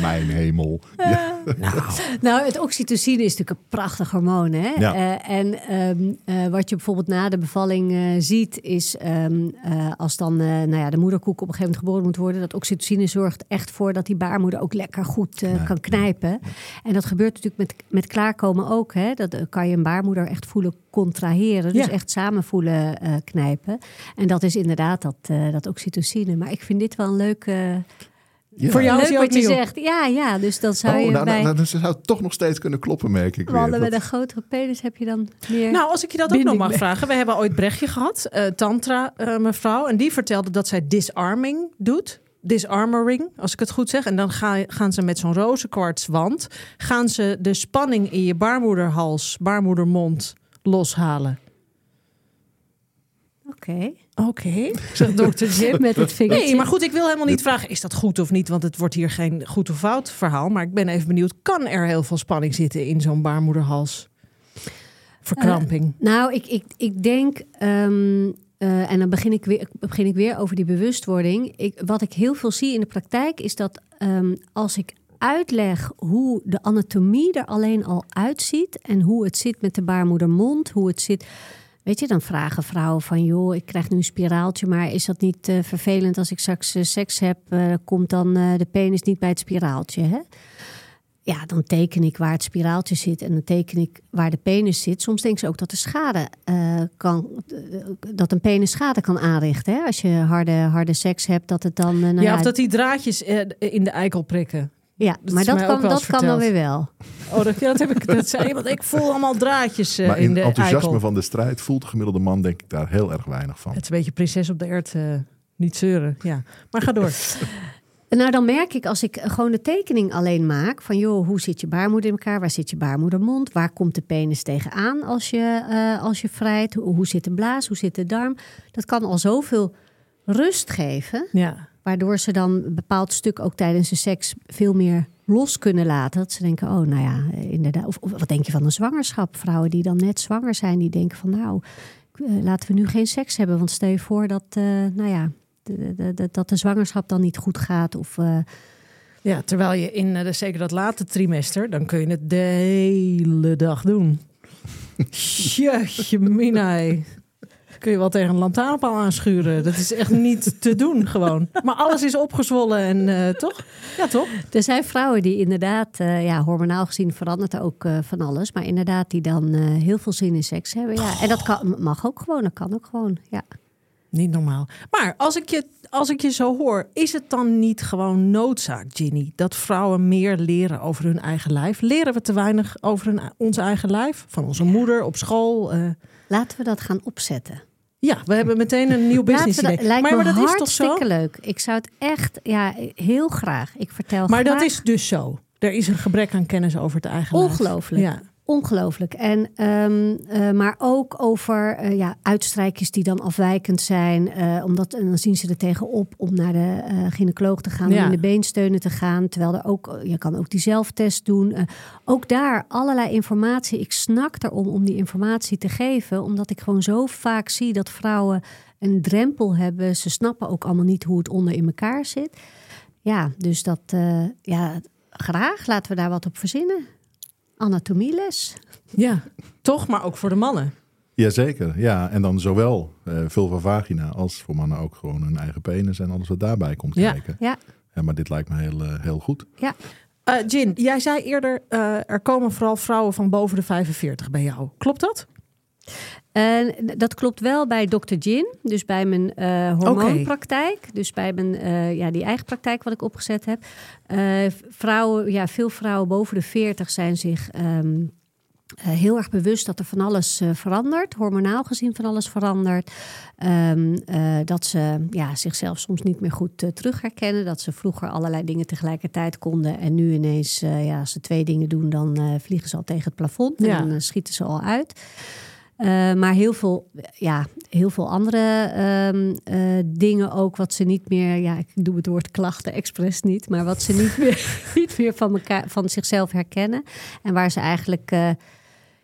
E: mijn hemel. Ja.
D: nou,
C: Nou, het oxytocine is natuurlijk een prachtig hormoon. Hè?
E: Ja.
C: Eh, en ehm, eh, wat je bijvoorbeeld na de bevalling eh, ziet, is ehm, eh, als dan nou ja, de moederkoek op een gegeven moment geboren moet worden, dat oxytocine zorgt echt voor dat die baarmoeder ook lekker goed kan knijpen. En dat gebeurt natuurlijk met, met klaarkomen ook. Hè? Dat kan je een baarmoeder echt voelen contraheren. Dus
D: Ja.
C: echt samen voelen eh, knijpen. En dat is inderdaad dat, eh, dat oxytocine. Maar ik vind dit wel een leuke.
E: Ja.
D: Voor jou
C: leuk wat je zegt. Ja, ja, dus dan zou
E: Oh,
C: je
E: nou,
C: bij
E: nou, nou, ze zou toch nog steeds kunnen kloppen, merk ik weer.
C: mannen met
E: Dat-
C: een grotere penis heb je dan meer.
D: Nou, als ik je dat ook nog mag
C: mee.
D: vragen. We hebben ooit Brechtje gehad, eh, Tantra eh, mevrouw. En die vertelde dat zij disarming doet. Disarmoring, als ik het goed zeg. En dan ga, gaan ze met zo'n rozenkwartswand... gaan ze de spanning in je baarmoederhals, baarmoedermond loshalen.
C: Oké.
D: Oké, zegt dokter Jim.
C: Met het vingertje.
D: Nee, maar goed, ik wil helemaal niet vragen, is dat goed of niet? Want het wordt hier geen goed of fout verhaal. Maar ik ben even benieuwd, kan er heel veel spanning zitten in zo'n baarmoederhals? Verkramping.
C: Nou, ik, ik, ik denk, ehm, eh, en dan begin ik, weer, begin ik weer over die bewustwording. Ik, wat ik heel veel zie in de praktijk is dat ehm, als ik uitleg hoe de anatomie er alleen al uitziet en hoe het zit met de baarmoedermond, hoe het zit. Weet je, dan vragen vrouwen van, joh, ik krijg nu een spiraaltje, maar is dat niet eh, vervelend als ik straks eh, seks heb? eh, komt dan de penis niet bij het spiraaltje? Hè? Ja, dan teken ik waar het spiraaltje zit en dan teken ik waar de penis zit. Soms denken ze ook dat de schade kan, dat een penis schade kan aanrichten. Hè? Als je harde, harde seks hebt, dat het dan.
D: ja, of dat die draadjes in de eikel prikken.
C: Ja,
D: dat
C: maar dat kan, dat kan dan weer wel.
D: Oh, dat, ja, dat heb ik. Dat zei iemand. Ik voel allemaal draadjes eh,
E: maar
D: in
E: in
D: de
E: enthousiasme
D: eikel.
E: van de strijd voelt de gemiddelde man denk ik daar heel erg weinig van.
D: Het is een beetje prinses op de ert. eh, niet zeuren. Ja, maar ga door.
C: Nou, dan merk ik als ik gewoon de tekening alleen maak van joh, hoe zit je baarmoeder in elkaar? Waar zit je baarmoedermond? Waar komt de penis tegenaan als je, eh, als je vrijt? Hoe, hoe zit de blaas? Hoe zit de darm? Dat kan al zoveel rust geven,
D: Ja.
C: Waardoor ze dan een bepaald stuk ook tijdens de seks veel meer los kunnen laten. Dat ze denken, oh, nou ja, eh, inderdaad. Of, of wat denk je van een zwangerschap? Vrouwen die dan net zwanger zijn, die denken van nou, eh, laten we nu geen seks hebben. Want stel je voor dat, eh, nou ja, de, de, de, dat de zwangerschap dan niet goed gaat. Of, uh,
D: ja, terwijl je in de, zeker dat late trimester, dan kun je het de hele dag doen. Jeetje, minai kun je wel tegen een lantaarnpaal aanschuren. Dat is echt niet te doen gewoon. Maar alles is opgezwollen en uh, toch? Ja, toch?
C: Er zijn vrouwen die inderdaad, uh, ja, hormonaal gezien verandert er ook uh, van alles. Maar inderdaad die dan heel veel zin in seks hebben. Ja. En dat kan, mag ook gewoon, dat kan ook gewoon, ja.
D: Niet normaal. Maar als ik, je, als ik je zo hoor, is het dan niet gewoon noodzaak, Ginny, dat vrouwen meer leren over hun eigen lijf? Leren we te weinig over hun, ons eigen lijf? Van onze moeder op school?
C: Laten we dat gaan opzetten.
D: Ja, we hebben meteen een nieuw business idee.
C: Dat, maar, me maar dat is toch zo? leuk. Ik zou het echt, ja, heel graag. Ik vertel
D: Maar
C: graag.
D: dat is dus zo. Er is een gebrek aan kennis over het eigen
C: Ongelooflijk.
D: Ja.
C: Ongelooflijk. En, um, uh, maar ook over uh, ja, uitstrijkjes die dan afwijkend zijn. Uh, omdat, en dan zien ze er tegenop om naar de gynaecoloog te gaan. Ja. Om in de beensteunen te gaan. Terwijl er ook, je kan ook die zelftest doen. ook daar allerlei informatie. Ik snak erom om die informatie te geven. Omdat ik gewoon zo vaak zie dat vrouwen een drempel hebben. Ze snappen ook allemaal niet hoe het onder in elkaar zit. Ja, dus dat, ja, graag laten we daar wat op verzinnen anatomieles.
D: Ja, toch, maar ook voor de mannen.
E: Jazeker, ja. En dan zowel uh, veel van vagina als voor mannen ook gewoon hun eigen penis en alles wat daarbij komt
C: ja.
E: kijken.
C: Ja.
E: ja. Maar dit lijkt me heel, uh, heel goed.
C: Ja.
D: Uh, Jin, jij zei eerder, er komen vooral vrouwen van boven de 45 bij jou. Klopt dat?
C: Uh, dat klopt wel bij Dr. Jin, dus bij mijn uh, hormoonpraktijk. Okay. Dus bij mijn, uh, ja, die eigen praktijk wat ik opgezet heb. vrouwen, ja, veel vrouwen boven de 40 zijn zich um, heel erg bewust dat er van alles verandert. Hormonaal gezien van alles verandert. Um, dat ze ja, zichzelf soms niet meer goed terug herkennen. Dat ze vroeger allerlei dingen tegelijkertijd konden. En nu ineens, ja, als ze twee dingen doen, dan vliegen ze al tegen het plafond. En ja. dan schieten ze al uit. Uh, maar heel veel, ja, heel veel andere um, uh, dingen ook, wat ze niet meer, ja, ik doe het woord klachten expres niet, maar wat ze niet meer, niet meer van, elkaar, van zichzelf herkennen. En waar ze eigenlijk, uh,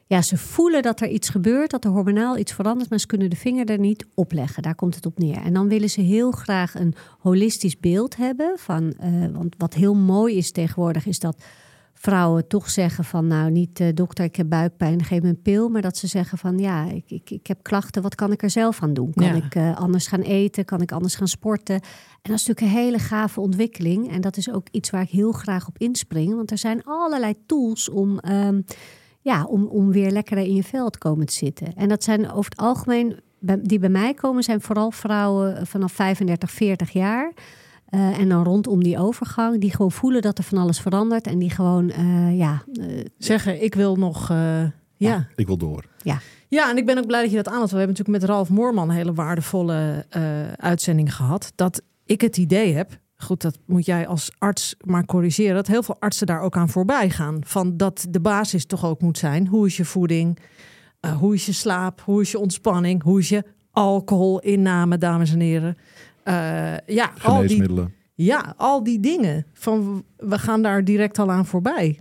C: ja, ze voelen dat er iets gebeurt, dat er hormonaal iets verandert, maar ze kunnen de vinger er niet op leggen. Daar komt het op neer. En dan willen ze heel graag een holistisch beeld hebben van, want wat heel mooi is tegenwoordig, is dat vrouwen toch zeggen van nou niet uh, dokter, ik heb buikpijn, geef me een pil. Maar dat ze zeggen van ja, ik, ik, ik heb klachten, wat kan ik er zelf aan doen? Kan
D: Ja.
C: ik uh, anders gaan eten? Kan ik anders gaan sporten? En dat is natuurlijk een hele gave ontwikkeling. En dat is ook iets waar ik heel graag op inspring. Want er zijn allerlei tools om, um, ja, om, om weer lekkerder in je vel te komen te zitten. En dat zijn over het algemeen, die bij mij komen, zijn vooral vrouwen vanaf 35, 40 jaar. Uh, en dan rondom die overgang, die gewoon voelen dat er van alles verandert. En die gewoon, uh, ja. Uh,
D: Zeggen, ik wil nog, ja. ja.
E: Ik wil door.
C: Ja.
D: Ja, en ik ben ook blij dat je dat aanhaalt. We hebben natuurlijk met Ralf Moorman een hele waardevolle uitzending gehad. Dat ik het idee heb, goed, dat moet jij als arts maar corrigeren, dat heel veel artsen daar ook aan voorbij gaan. Van dat de basis toch ook moet zijn. Hoe is je voeding? hoe is je slaap? Hoe is je ontspanning? Hoe is je alcoholinname, dames en heren? Uh, ja, al die, ja, al die dingen. Van, we gaan daar direct al aan voorbij.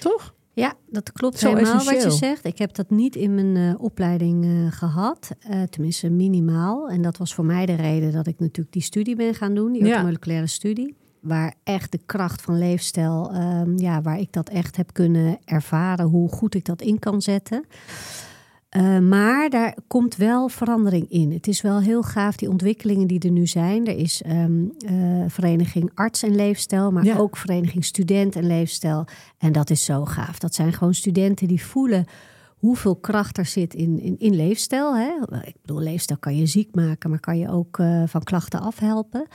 D: Toch?
C: Ja, dat klopt
D: Zo
C: helemaal
D: essentieel.
C: wat je zegt. Ik heb dat niet in mijn uh, opleiding uh, gehad. tenminste, minimaal. En dat was voor mij de reden dat ik natuurlijk die studie ben gaan doen. Die
D: Ja.
C: moleculaire studie. Waar echt de kracht van leefstijl, um, ja, waar ik dat echt heb kunnen ervaren. Hoe goed ik dat in kan zetten. Uh, maar daar komt wel verandering in. Het is wel heel gaaf, die ontwikkelingen die er nu zijn. Er is um, uh, vereniging Arts en Leefstijl, maar
D: Ja.
C: ook vereniging Student en Leefstijl. En dat is zo gaaf. Dat zijn gewoon studenten die voelen hoeveel kracht er zit in, in, in leefstijl. Hè? Ik bedoel, leefstijl kan je ziek maken, maar kan je ook uh, van klachten afhelpen.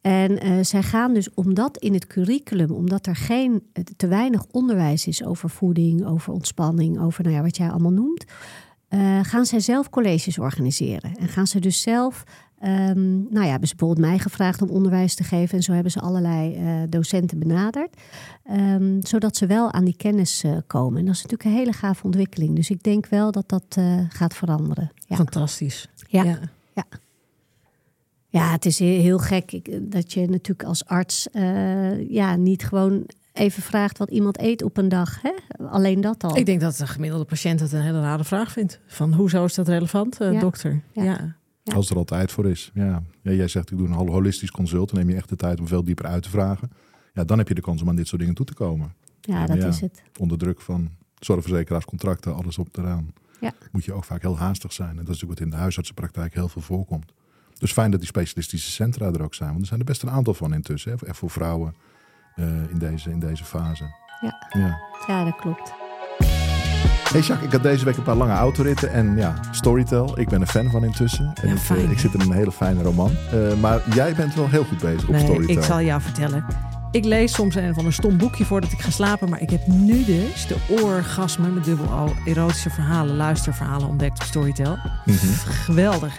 C: En uh, zij gaan dus omdat in het curriculum, omdat er geen te weinig onderwijs is over voeding, over ontspanning, over nou ja, wat jij allemaal noemt, uh, gaan zij zelf colleges organiseren. En gaan ze dus zelf, um, nou ja, hebben ze bijvoorbeeld mij gevraagd om onderwijs te geven. En zo hebben ze allerlei uh, docenten benaderd. Um, zodat ze wel aan die kennis uh, komen. En dat is natuurlijk een hele gave ontwikkeling. Dus ik denk wel dat dat gaat veranderen. Ja.
D: Fantastisch.
C: Ja.
D: Ja.
C: Ja. Ja, het is heel gek dat je natuurlijk als arts uh, ja, niet gewoon even vraagt wat iemand eet op een dag. Hè? Alleen dat al.
D: Ik denk dat de gemiddelde patiënt het een hele rare vraag vindt. Van hoezo is dat relevant, uh,
C: Ja.
D: dokter?
C: Ja.
D: Ja.
E: Als er al tijd voor is. Ja. Ja, jij zegt ik doe een hol- holistisch consult. Dan neem je echt de tijd om veel dieper uit te vragen. Ja, dan heb je de kans om aan dit soort dingen toe te komen.
C: ja, dat
E: Ja.
C: is het.
E: Onder druk van zorgverzekeraarscontracten, alles op eraan.
C: Ja.
E: Moet je ook vaak heel haastig zijn. En dat is natuurlijk wat in de huisartsenpraktijk heel veel voorkomt. Dus fijn dat die specialistische centra er ook zijn. Want er zijn er best een aantal van intussen. Hè, echt voor vrouwen eh, in, deze, in deze fase.
C: Ja.
E: ja.
C: Ja, dat klopt.
E: Hey Jacques, ik had deze week een paar lange autoritten en ja, Storytel. Ik ben een fan van intussen. En
D: Ja,
E: ik,
D: fijn,
E: eh, ik zit in een hele fijne roman. Eh, maar jij bent wel heel goed bezig op
D: Nee,
E: Storytel.
D: ik zal jou vertellen. Ik lees soms een van een stom boekje voordat ik ga slapen. Maar ik heb nu dus de oorgasme met dubbel O erotische verhalen, luisterverhalen ontdekt op Storytel.
E: Mhm.
D: Geweldig.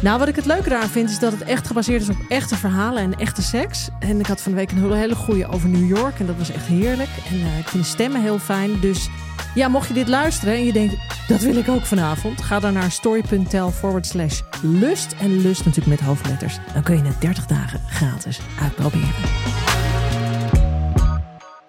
D: Nou, wat ik het leuke eraan vind, is dat het echt gebaseerd is op echte verhalen en echte seks. En ik had van de week een hele, goeie over New York en dat was echt heerlijk. En eh, ik vind de stemmen heel fijn. Dus ja, mocht je dit luisteren en je denkt, dat wil ik ook vanavond. Ga dan naar story.tel forward slash lust. En lust natuurlijk met hoofdletters. Dan kun je het 30 dagen gratis uitproberen.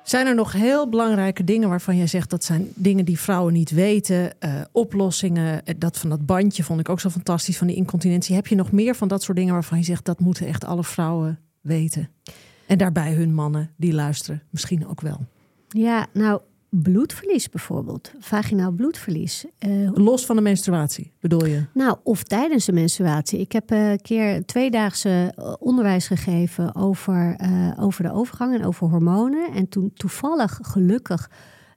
D: Zijn er nog heel belangrijke dingen waarvan jij zegt dat zijn dingen die vrouwen niet weten? eh, oplossingen, eh, dat van dat bandje vond ik ook zo fantastisch van die incontinentie. Heb je nog meer van dat soort dingen waarvan je zegt dat moeten echt alle vrouwen weten? En daarbij hun mannen die luisteren misschien ook wel.
C: Ja, nou, bloedverlies bijvoorbeeld. Vaginaal bloedverlies. Eh,
D: Los van de menstruatie, bedoel je?
C: Nou, of tijdens de menstruatie. Ik heb eh, een keer tweedaagse eh, onderwijs gegeven over, over de overgang en over hormonen. En toen toevallig, gelukkig,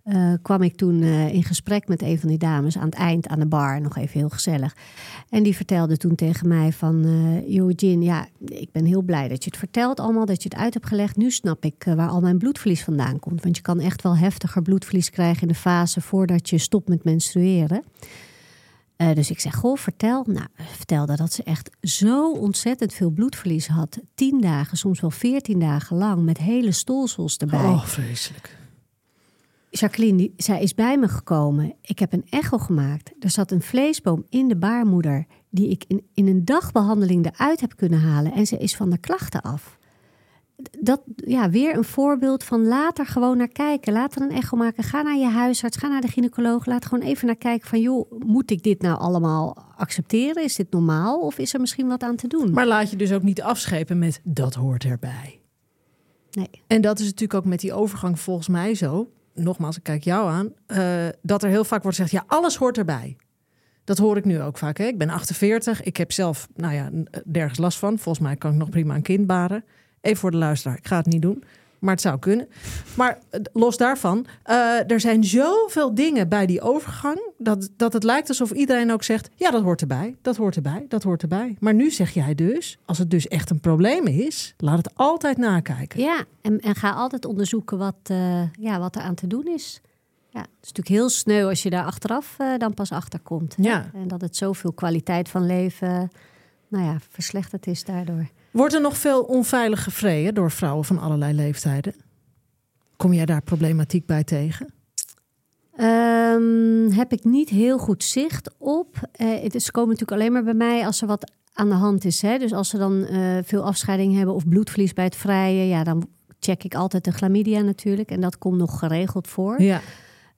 C: eh, kwam ik toen eh, in gesprek met een van die dames aan het eind aan de bar. Nog even heel gezellig. En die vertelde toen tegen mij van... eh joh, Jin, ja, ik ben heel blij dat je het vertelt allemaal. Dat je het uit hebt gelegd. Nu snap ik eh, waar al mijn bloedverlies vandaan komt. Want je kan echt wel heftiger bloedverlies krijgen in de fase... voordat je stopt met menstrueren. Eh, dus ik zeg, goh, vertel. Nou, vertelde dat ze echt zo ontzettend veel bloedverlies had. Tien dagen, soms wel veertien dagen lang, met hele stolsels erbij.
D: Oh, vreselijk.
C: Jacqueline, die, zij is bij me gekomen. Ik heb een echo gemaakt. Er zat een vleesboom in de baarmoeder... die ik in, in een dagbehandeling eruit heb kunnen halen. En ze is van de klachten af. Dat, ja, weer een voorbeeld van later gewoon naar kijken. Later een echo maken. Ga naar je huisarts, ga naar de gynaecoloog. Laat gewoon even naar kijken van... joh, moet ik dit nou allemaal accepteren? Is dit normaal? Of is er misschien wat aan te doen?
D: Maar laat je dus ook niet afschepen met dat hoort erbij.
C: Nee.
D: En dat is natuurlijk ook met die overgang volgens mij zo. Nogmaals, ik kijk jou aan. eh, dat er heel vaak wordt gezegd, ja, alles hoort erbij. Dat hoor ik nu ook vaak. Hè? Ik ben 48. Ik heb zelf, nou ja, n- nergens last van. Volgens mij kan ik nog prima een kind baren. Even voor de luisteraar. Ik ga het niet doen. Maar het zou kunnen. Maar eh, los daarvan, eh, er zijn zoveel dingen bij die overgang. Dat, dat het lijkt alsof iedereen ook zegt: ja, dat hoort erbij, dat hoort erbij, dat hoort erbij. Maar nu zeg jij dus: als het dus echt een probleem is, laat het altijd nakijken.
C: Ja, en, en ga altijd onderzoeken wat, eh, ja, wat er aan te doen is. Ja, het is natuurlijk heel sneu als je daar achteraf dan pas achter komt.
D: Ja.
C: En dat het zoveel kwaliteit van leven nou ja, verslechterd is daardoor.
D: Wordt er nog veel onveilig gevreden door vrouwen van allerlei leeftijden? Kom jij daar problematiek bij tegen?
C: Ehm, heb ik niet heel goed zicht op. Eh, het is komen natuurlijk alleen maar bij mij als er wat aan de hand is. Hè? Dus als ze dan eh, veel afscheiding hebben of bloedverlies bij het vrije, ja, dan check ik altijd de chlamydia natuurlijk. En dat komt nog geregeld voor.
D: Ja.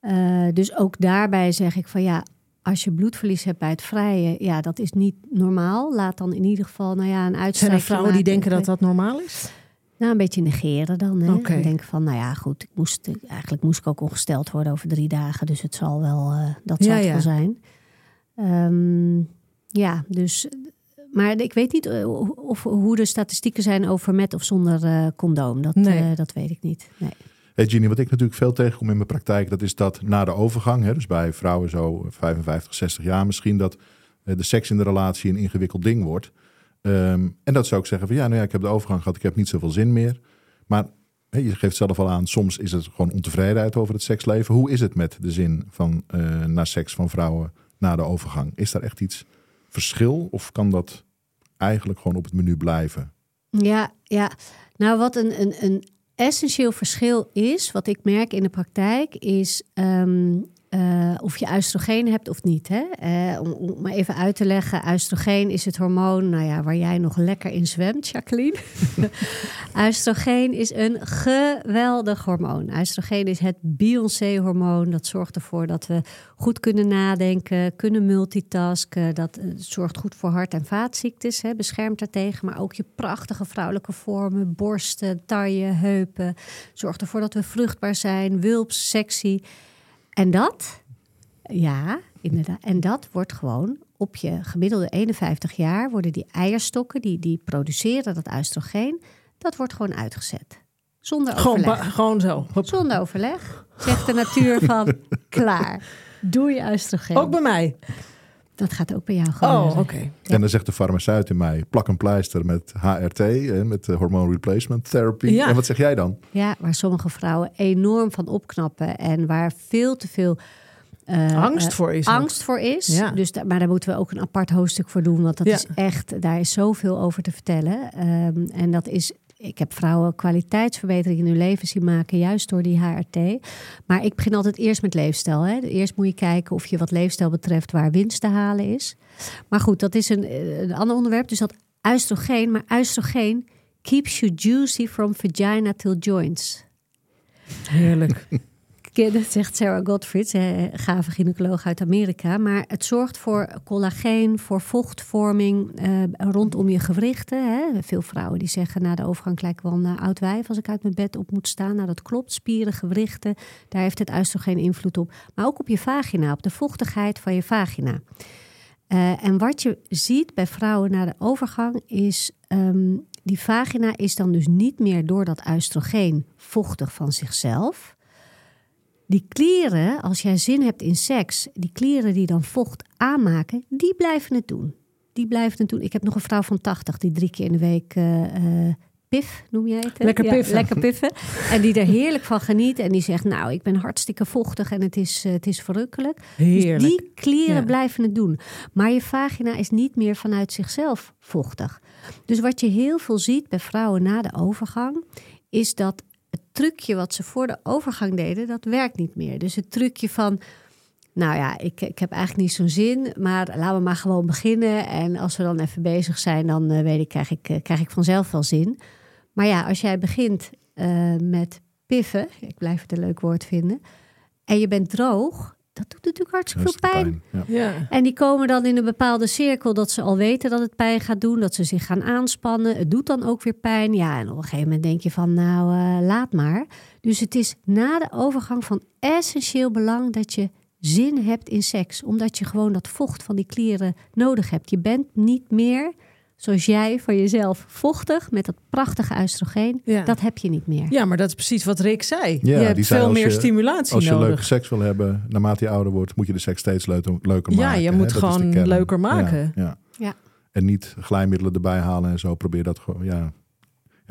C: Eh, dus ook daarbij zeg ik van ja, als je bloedverlies hebt bij het vrije, ja, dat is niet normaal. Laat dan in ieder geval, nou ja, een
D: Zijn
C: uitstrijkje
D: er vrouwen die denken dat dat normaal is?
C: Nou, een beetje negeren dan. Hè?
D: Oké.
C: En denken van, nou ja, goed, ik moest, eigenlijk moest ik ook ongesteld worden over drie dagen. Dus het zal wel, eh, dat zal
D: Ja,
C: het
D: ja.
C: wel zijn. Ehm, ja, dus... Maar ik weet niet eh, of, hoe de statistieken zijn over met of zonder eh, condoom. Dat,
D: Nee.
C: dat weet ik niet. Nee.
E: Hey Ginny, wat ik natuurlijk veel tegenkom in mijn praktijk, dat is dat na de overgang, hè, dus bij vrouwen zo 55, 60 jaar misschien, dat eh, de seks in de relatie een ingewikkeld ding wordt. Ehm, en dat zou ik zeggen van ja, nou ja, ik heb de overgang gehad, ik heb niet zoveel zin meer. Maar je geeft zelf al aan, soms is het gewoon ontevredenheid over het seksleven. Hoe is het met de zin van eh, naar seks van vrouwen na de overgang? Is daar echt iets verschil of kan dat eigenlijk gewoon op het menu blijven?
C: Ja, ja. Nou, wat een, een, een essentieel verschil is, wat ik merk in de praktijk, is ehm, eh, of je oestrogeen hebt of niet. Hè? Eh, om, om maar even uit te leggen, oestrogeen is het hormoon nou ja, waar jij nog lekker in zwemt, Jacqueline. oestrogeen is een geweldig hormoon. Oestrogeen is het Beyoncé-hormoon. Dat zorgt ervoor dat we goed kunnen nadenken, kunnen multitasken. Dat uh, zorgt goed voor hart- en vaatziektes, hè, beschermt daartegen. Maar ook je prachtige vrouwelijke vormen, borsten, taille, heupen. Zorgt ervoor dat we vruchtbaar zijn, wulps, sexy. En dat, ja, inderdaad. En dat wordt gewoon op je gemiddelde 51 jaar worden die eierstokken, die, die produceren dat oestrogeen, dat wordt gewoon uitgezet. Zonder overleg.
D: Gewoon, gewoon zo. Hop.
C: Zonder overleg. Zegt de natuur van, klaar. Doe je oestrogeen.
D: Ook bij mij.
C: Dat gaat ook bij jou gewoon.
D: Oh, oké. Okay.
C: Ja.
E: En dan zegt de farmaceut in mij, plak een pleister met HRT, hè, met de hormone replacement therapy.
D: Ja.
E: En wat zeg jij dan?
C: Ja, waar sommige vrouwen enorm van opknappen en waar veel te veel uh,
D: angst voor is.
C: Angst voor is.
D: Ja.
C: Dus da maar daar moeten we ook een apart hoofdstuk voor doen. Want dat
D: Ja.
C: is echt, daar is zoveel over te vertellen. Ehm, en dat is. Ik heb vrouwen kwaliteitsverbetering in hun leven zien maken, juist door die HRT. Maar ik begin altijd eerst met leefstijl. Hè. Eerst moet je kijken of je wat leefstijl betreft waar winst te halen is. Maar goed, dat is een, een ander onderwerp. Dus dat oestrogeen, maar oestrogeen keeps you juicy from vagina till joints.
D: Heerlijk.
C: Dat zegt Sarah Gottfried, een gave gynaecoloog uit Amerika. Maar het zorgt voor collageen, voor vochtvorming eh, rondom je gewrichten. Hè. Veel vrouwen die zeggen na de overgang lijkt wel een uh, oud wijf als ik uit mijn bed op moet staan. Nou, dat klopt. Spieren, gewrichten, daar heeft het oestrogeen invloed op. Maar ook op je vagina, op de vochtigheid van je vagina. Uh, en wat je ziet bij vrouwen na de overgang is... Um, die vagina is dan dus niet meer door dat oestrogeen vochtig van zichzelf... Die klieren, als jij zin hebt in seks, die klieren die dan vocht aanmaken, die blijven het doen. Die blijven het doen. Ik heb nog een vrouw van 80 die drie keer in de week uh, pif, noem jij het?
D: Lekker piffen.
C: Ja, lekker piffen. en die er heerlijk van geniet. En die zegt, nou, ik ben hartstikke vochtig en het is, uh, het is verrukkelijk.
D: Heerlijk.
C: Dus die klieren
D: Ja.
C: blijven het doen. Maar je vagina is niet meer vanuit zichzelf vochtig. Dus wat je heel veel ziet bij vrouwen na de overgang, is dat trucje wat ze voor de overgang deden, dat werkt niet meer. Dus het trucje van, nou ja, ik, ik heb eigenlijk niet zo'n zin, maar laten we maar gewoon beginnen. En als we dan even bezig zijn, dan uh, weet ik, krijg ik, uh, krijg ik vanzelf wel zin. Maar ja, als jij begint uh, met piffen, ik blijf het een leuk woord vinden, en je bent droog, dat doet natuurlijk hartstikke veel pijn.
E: Ja.
D: Ja.
C: En die komen dan in een bepaalde cirkel dat ze al weten dat het pijn gaat doen, dat ze zich gaan aanspannen. Het doet dan ook weer pijn. Ja, en op een gegeven moment denk je van, nou, uh, laat maar. Dus het is na de overgang van essentieel belang dat je zin hebt in seks, omdat je gewoon dat vocht van die klieren nodig hebt. Je bent niet meer zoals jij van jezelf vochtig met dat prachtige oestrogeen.
D: Ja.
C: Dat heb je niet meer.
D: ja, maar dat is precies wat Rick zei.
E: Ja,
D: je hebt veel meer
E: je-
D: stimulatie
E: Als je
D: nodig.
E: leuke seks wil hebben, naarmate je ouder wordt, moet je de seks steeds leuker, leuker
D: Ja,
E: maken.
D: je moet gewoon leuker maken.
E: Ja, ja.
C: Ja.
E: En niet glijmiddelen erbij halen en zo. Probeer dat gewoon, ja.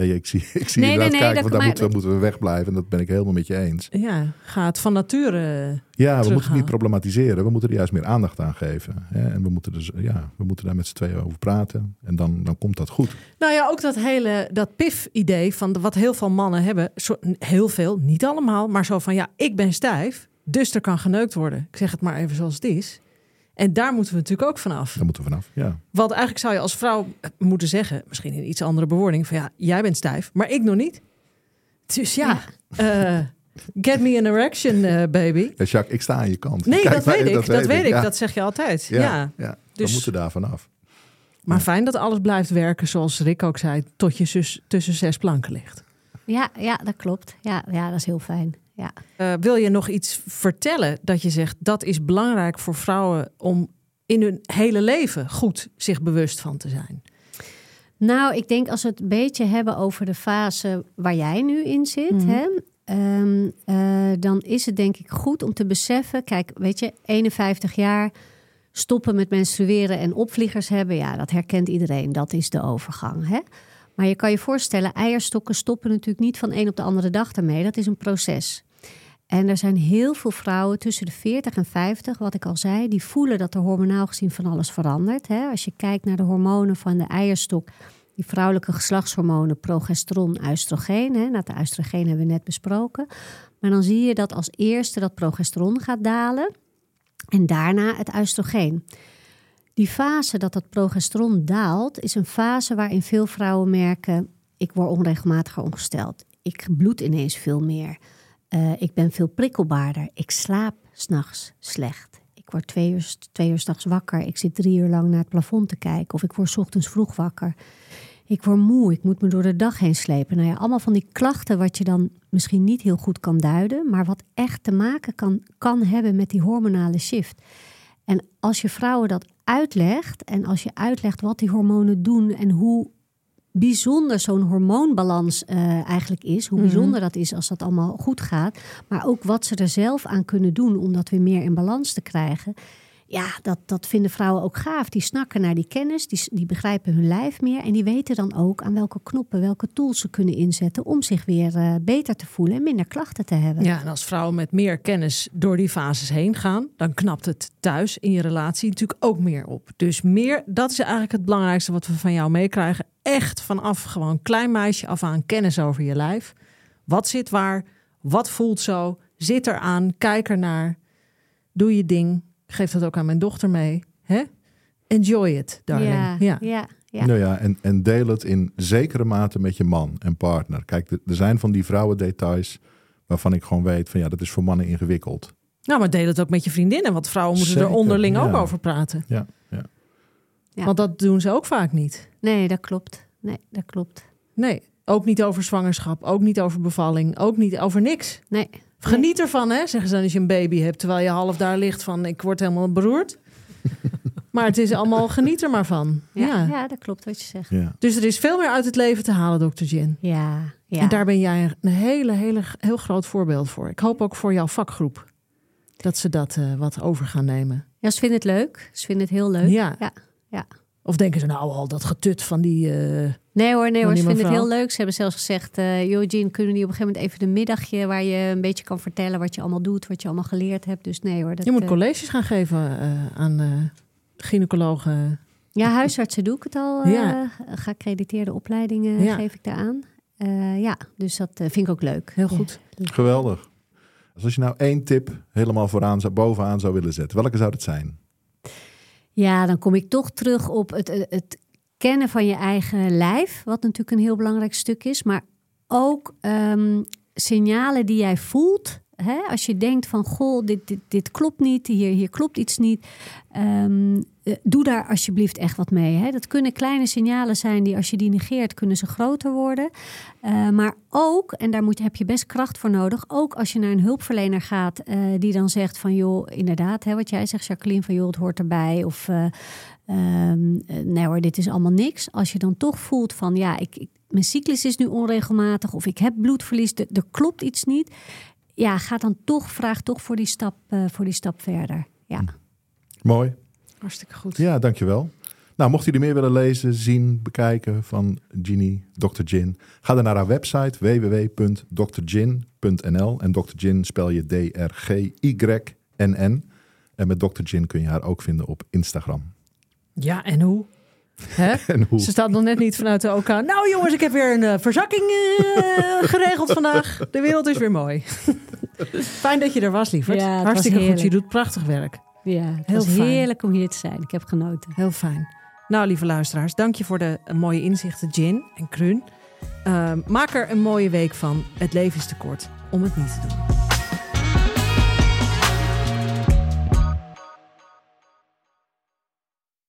E: Ja ik zie, ik zie
C: Nee,
E: je
C: nee,
E: inderdaad
C: nee,
E: kijken, daar moeten, we, moeten we wegblijven. En dat ben ik helemaal met je eens.
D: Ja, gaat van nature.
E: Ja, we moeten het niet problematiseren. We moeten er juist meer aandacht aan geven. Hè? En we moeten, dus, ja, we moeten daar met z'n tweeën over praten. En dan, dan komt dat goed.
D: Nou ja, ook dat hele dat pif-idee van de- wat heel veel mannen hebben. Zo, heel veel, niet allemaal, maar zo van ja, ik ben stijf, dus er kan geneukt worden. Ik zeg het maar even zoals het is. En daar moeten we natuurlijk ook vanaf.
E: Daar moeten we vanaf. Ja.
D: Want eigenlijk zou je als vrouw moeten zeggen, misschien in iets andere bewoording, van ja, jij bent stijf, maar ik nog niet. Dus ja, eh, get me an erection, eh, baby.
E: Ja, Jacques, ik sta aan je kant.
D: Nee,
E: Kijk,
D: dat weet ik, dat, weet ik.
E: Ja.
D: Dat zeg je altijd.
E: ja,
D: Ja.
E: ja.
D: Dus-
E: we moeten daar vanaf.
D: Maar fijn dat alles blijft werken, zoals Rick ook zei, tot je zus tussen zes planken ligt.
C: Ja, ja dat klopt. Ja, ja, dat is heel fijn. Ja.
D: Eh, wil je nog iets vertellen dat je zegt dat is belangrijk voor vrouwen om in hun hele leven goed zich bewust van te zijn?
C: Nou, ik denk als we het een beetje hebben over de fase waar jij nu in zit,
D: Mhm.
C: hè, ehm, eh, dan is het denk ik goed om te beseffen. Kijk, weet je, 51 jaar stoppen met menstrueren en opvliegers hebben, ja, dat herkent iedereen. Dat is de overgang. Hè? Maar je kan je voorstellen, eierstokken stoppen natuurlijk niet van een op de andere dag daarmee. Dat is een proces. En er zijn heel veel vrouwen tussen de 40 en 50, wat ik al zei, die voelen dat er hormonaal gezien van alles verandert. Hè? Als je kijkt naar de hormonen van de eierstok, die vrouwelijke geslachtshormonen progesteron, oestrogeen. Nou, de oestrogeen hebben we net besproken. Maar dan zie je dat als eerste dat progesteron gaat dalen en daarna het oestrogeen. Die fase dat dat progesteron daalt, is een fase waarin veel vrouwen merken: ik word onregelmatiger ongesteld, ik bloed ineens veel meer, uh, ik ben veel prikkelbaarder, ik slaap s'nachts slecht. Ik word twee uur, twee uur s'nachts wakker. Ik zit drie uur lang naar het plafond te kijken. Of ik word ochtends vroeg wakker. Ik word moe. Ik moet me door de dag heen slepen. Nou ja, allemaal van die klachten wat je dan misschien niet heel goed kan duiden. Maar wat echt te maken kan, kan hebben met die hormonale shift. En als je vrouwen dat uitlegt. En als je uitlegt wat die hormonen doen. En hoe bijzonder zo'n hormoonbalans uh, eigenlijk is. Hoe mhm. bijzonder dat is als dat allemaal goed gaat. Maar ook wat ze er zelf aan kunnen doen om dat weer meer in balans te krijgen. Ja, dat, dat vinden vrouwen ook gaaf. Die snakken naar die kennis, die, die begrijpen hun lijf meer. En die weten dan ook aan welke knoppen, welke tools ze kunnen inzetten om zich weer uh, beter te voelen en minder klachten te hebben.
D: Ja, en als vrouwen met meer kennis door die fases heen gaan, dan knapt het thuis in je relatie natuurlijk ook meer op. Dus meer, dat is eigenlijk het belangrijkste wat we van jou meekrijgen. Echt vanaf gewoon klein meisje af aan kennis over je lijf. Wat zit waar? Wat voelt zo? Zit eraan? Kijk ernaar. Doe je ding geef dat ook aan mijn dochter mee. Hè? Enjoy it, darling.
C: Ja, ja. ja,
E: ja. Nou ja, en, en deel het in zekere mate met je man en partner. Kijk, er zijn van die vrouwendetails waarvan ik gewoon weet van ja, dat is voor mannen ingewikkeld.
D: Nou, maar deel het ook met je vriendinnen, want vrouwen moeten er onderling ook over praten.
E: Ja, ja.
D: ja. Want dat doen ze ook vaak niet.
C: Nee, dat klopt. Nee, dat klopt.
D: Nee, ook niet over zwangerschap, ook niet over bevalling, ook niet over niks.
C: Nee.
D: Geniet ervan, hè, zeggen ze dan als je een baby hebt. Terwijl je half daar ligt van, ik word helemaal beroerd. maar het is allemaal, geniet er maar van.
C: Ja, ja. dat klopt wat je zegt. Ja.
D: Dus er is veel meer uit het leven te halen, dokter Jen.
C: Ja, ja.
D: En daar ben jij een hele, hele, heel groot voorbeeld voor. Ik hoop ook voor jouw vakgroep dat ze dat uh, wat over gaan nemen.
C: Ja, ze vinden het leuk. Ze vinden het heel leuk.
D: Ja.
C: ja. ja.
D: Of denken ze nou al dat getut van die. Uh,
C: nee hoor, nee hoor. Ze vinden het heel leuk. Ze hebben zelfs gezegd: uh, Eugene, kunnen die op een gegeven moment even een middagje waar je een beetje kan vertellen wat je allemaal doet, wat je allemaal geleerd hebt. Dus nee hoor.
D: Dat, je moet uh, colleges gaan geven uh, aan gynaecologen.
C: Ja, huisartsen doe ik het al. Ja. Geaccrediteerde opleidingen ja. geef ik daar aan. ja, dus dat vind ik ook leuk.
D: Heel goed.
E: Geweldig. Als je nou één tip helemaal vooraan, bovenaan zou willen zetten, welke zou het zijn?
C: Ja, dan kom ik toch terug op het, het kennen van je eigen lijf, wat natuurlijk een heel belangrijk stuk is, maar ook um, signalen die jij voelt. Hè? Als je denkt van, goh, dit, dit, dit klopt niet, hier, hier klopt iets niet. Um, doe daar alsjeblieft echt wat mee. Hè? Dat kunnen kleine signalen zijn die als je die negeert, kunnen ze groter worden. Uh, maar ook, en daar moet, heb je best kracht voor nodig, ook als je naar een hulpverlener gaat uh, die dan zegt van joh, inderdaad, hè, wat jij zegt, Jacqueline, van joh, het hoort erbij. Of nee hoor, dit is allemaal niks. Als je dan toch voelt van ja, ik, ik mijn cyclus is nu onregelmatig of ik heb bloedverlies, er, er klopt iets niet. Ja, ga dan toch, vraag toch voor die stap, voor die stap verder. Ja.
E: Mooi.
D: Hartstikke goed.
E: Ja, dankjewel. Nou, mocht u er meer willen lezen, zien, bekijken van Ginny, Dr. Gin, ga dan naar haar website www.drgin.nl. En Dr. Gin spel je D-R-G-Y-N-N. En met Dr. Gin kun je haar ook vinden op Instagram.
D: Ja, en hoe? Hè?
E: En hoe?
D: Ze staat nog net niet vanuit de OK. Nou jongens, ik heb weer een uh, verzakking uh, geregeld vandaag. De wereld is weer mooi. Fijn dat je er was, lieverd.
C: Ja,
D: Hartstikke goed. Je doet prachtig werk.
C: Ja, het Heel was heerlijk om hier te zijn. Ik heb genoten.
D: Heel fijn. Nou, lieve luisteraars, dank je voor de mooie inzichten, Gin en Krun. Uh, maak er een mooie week van. Het leven is te kort om het niet te doen.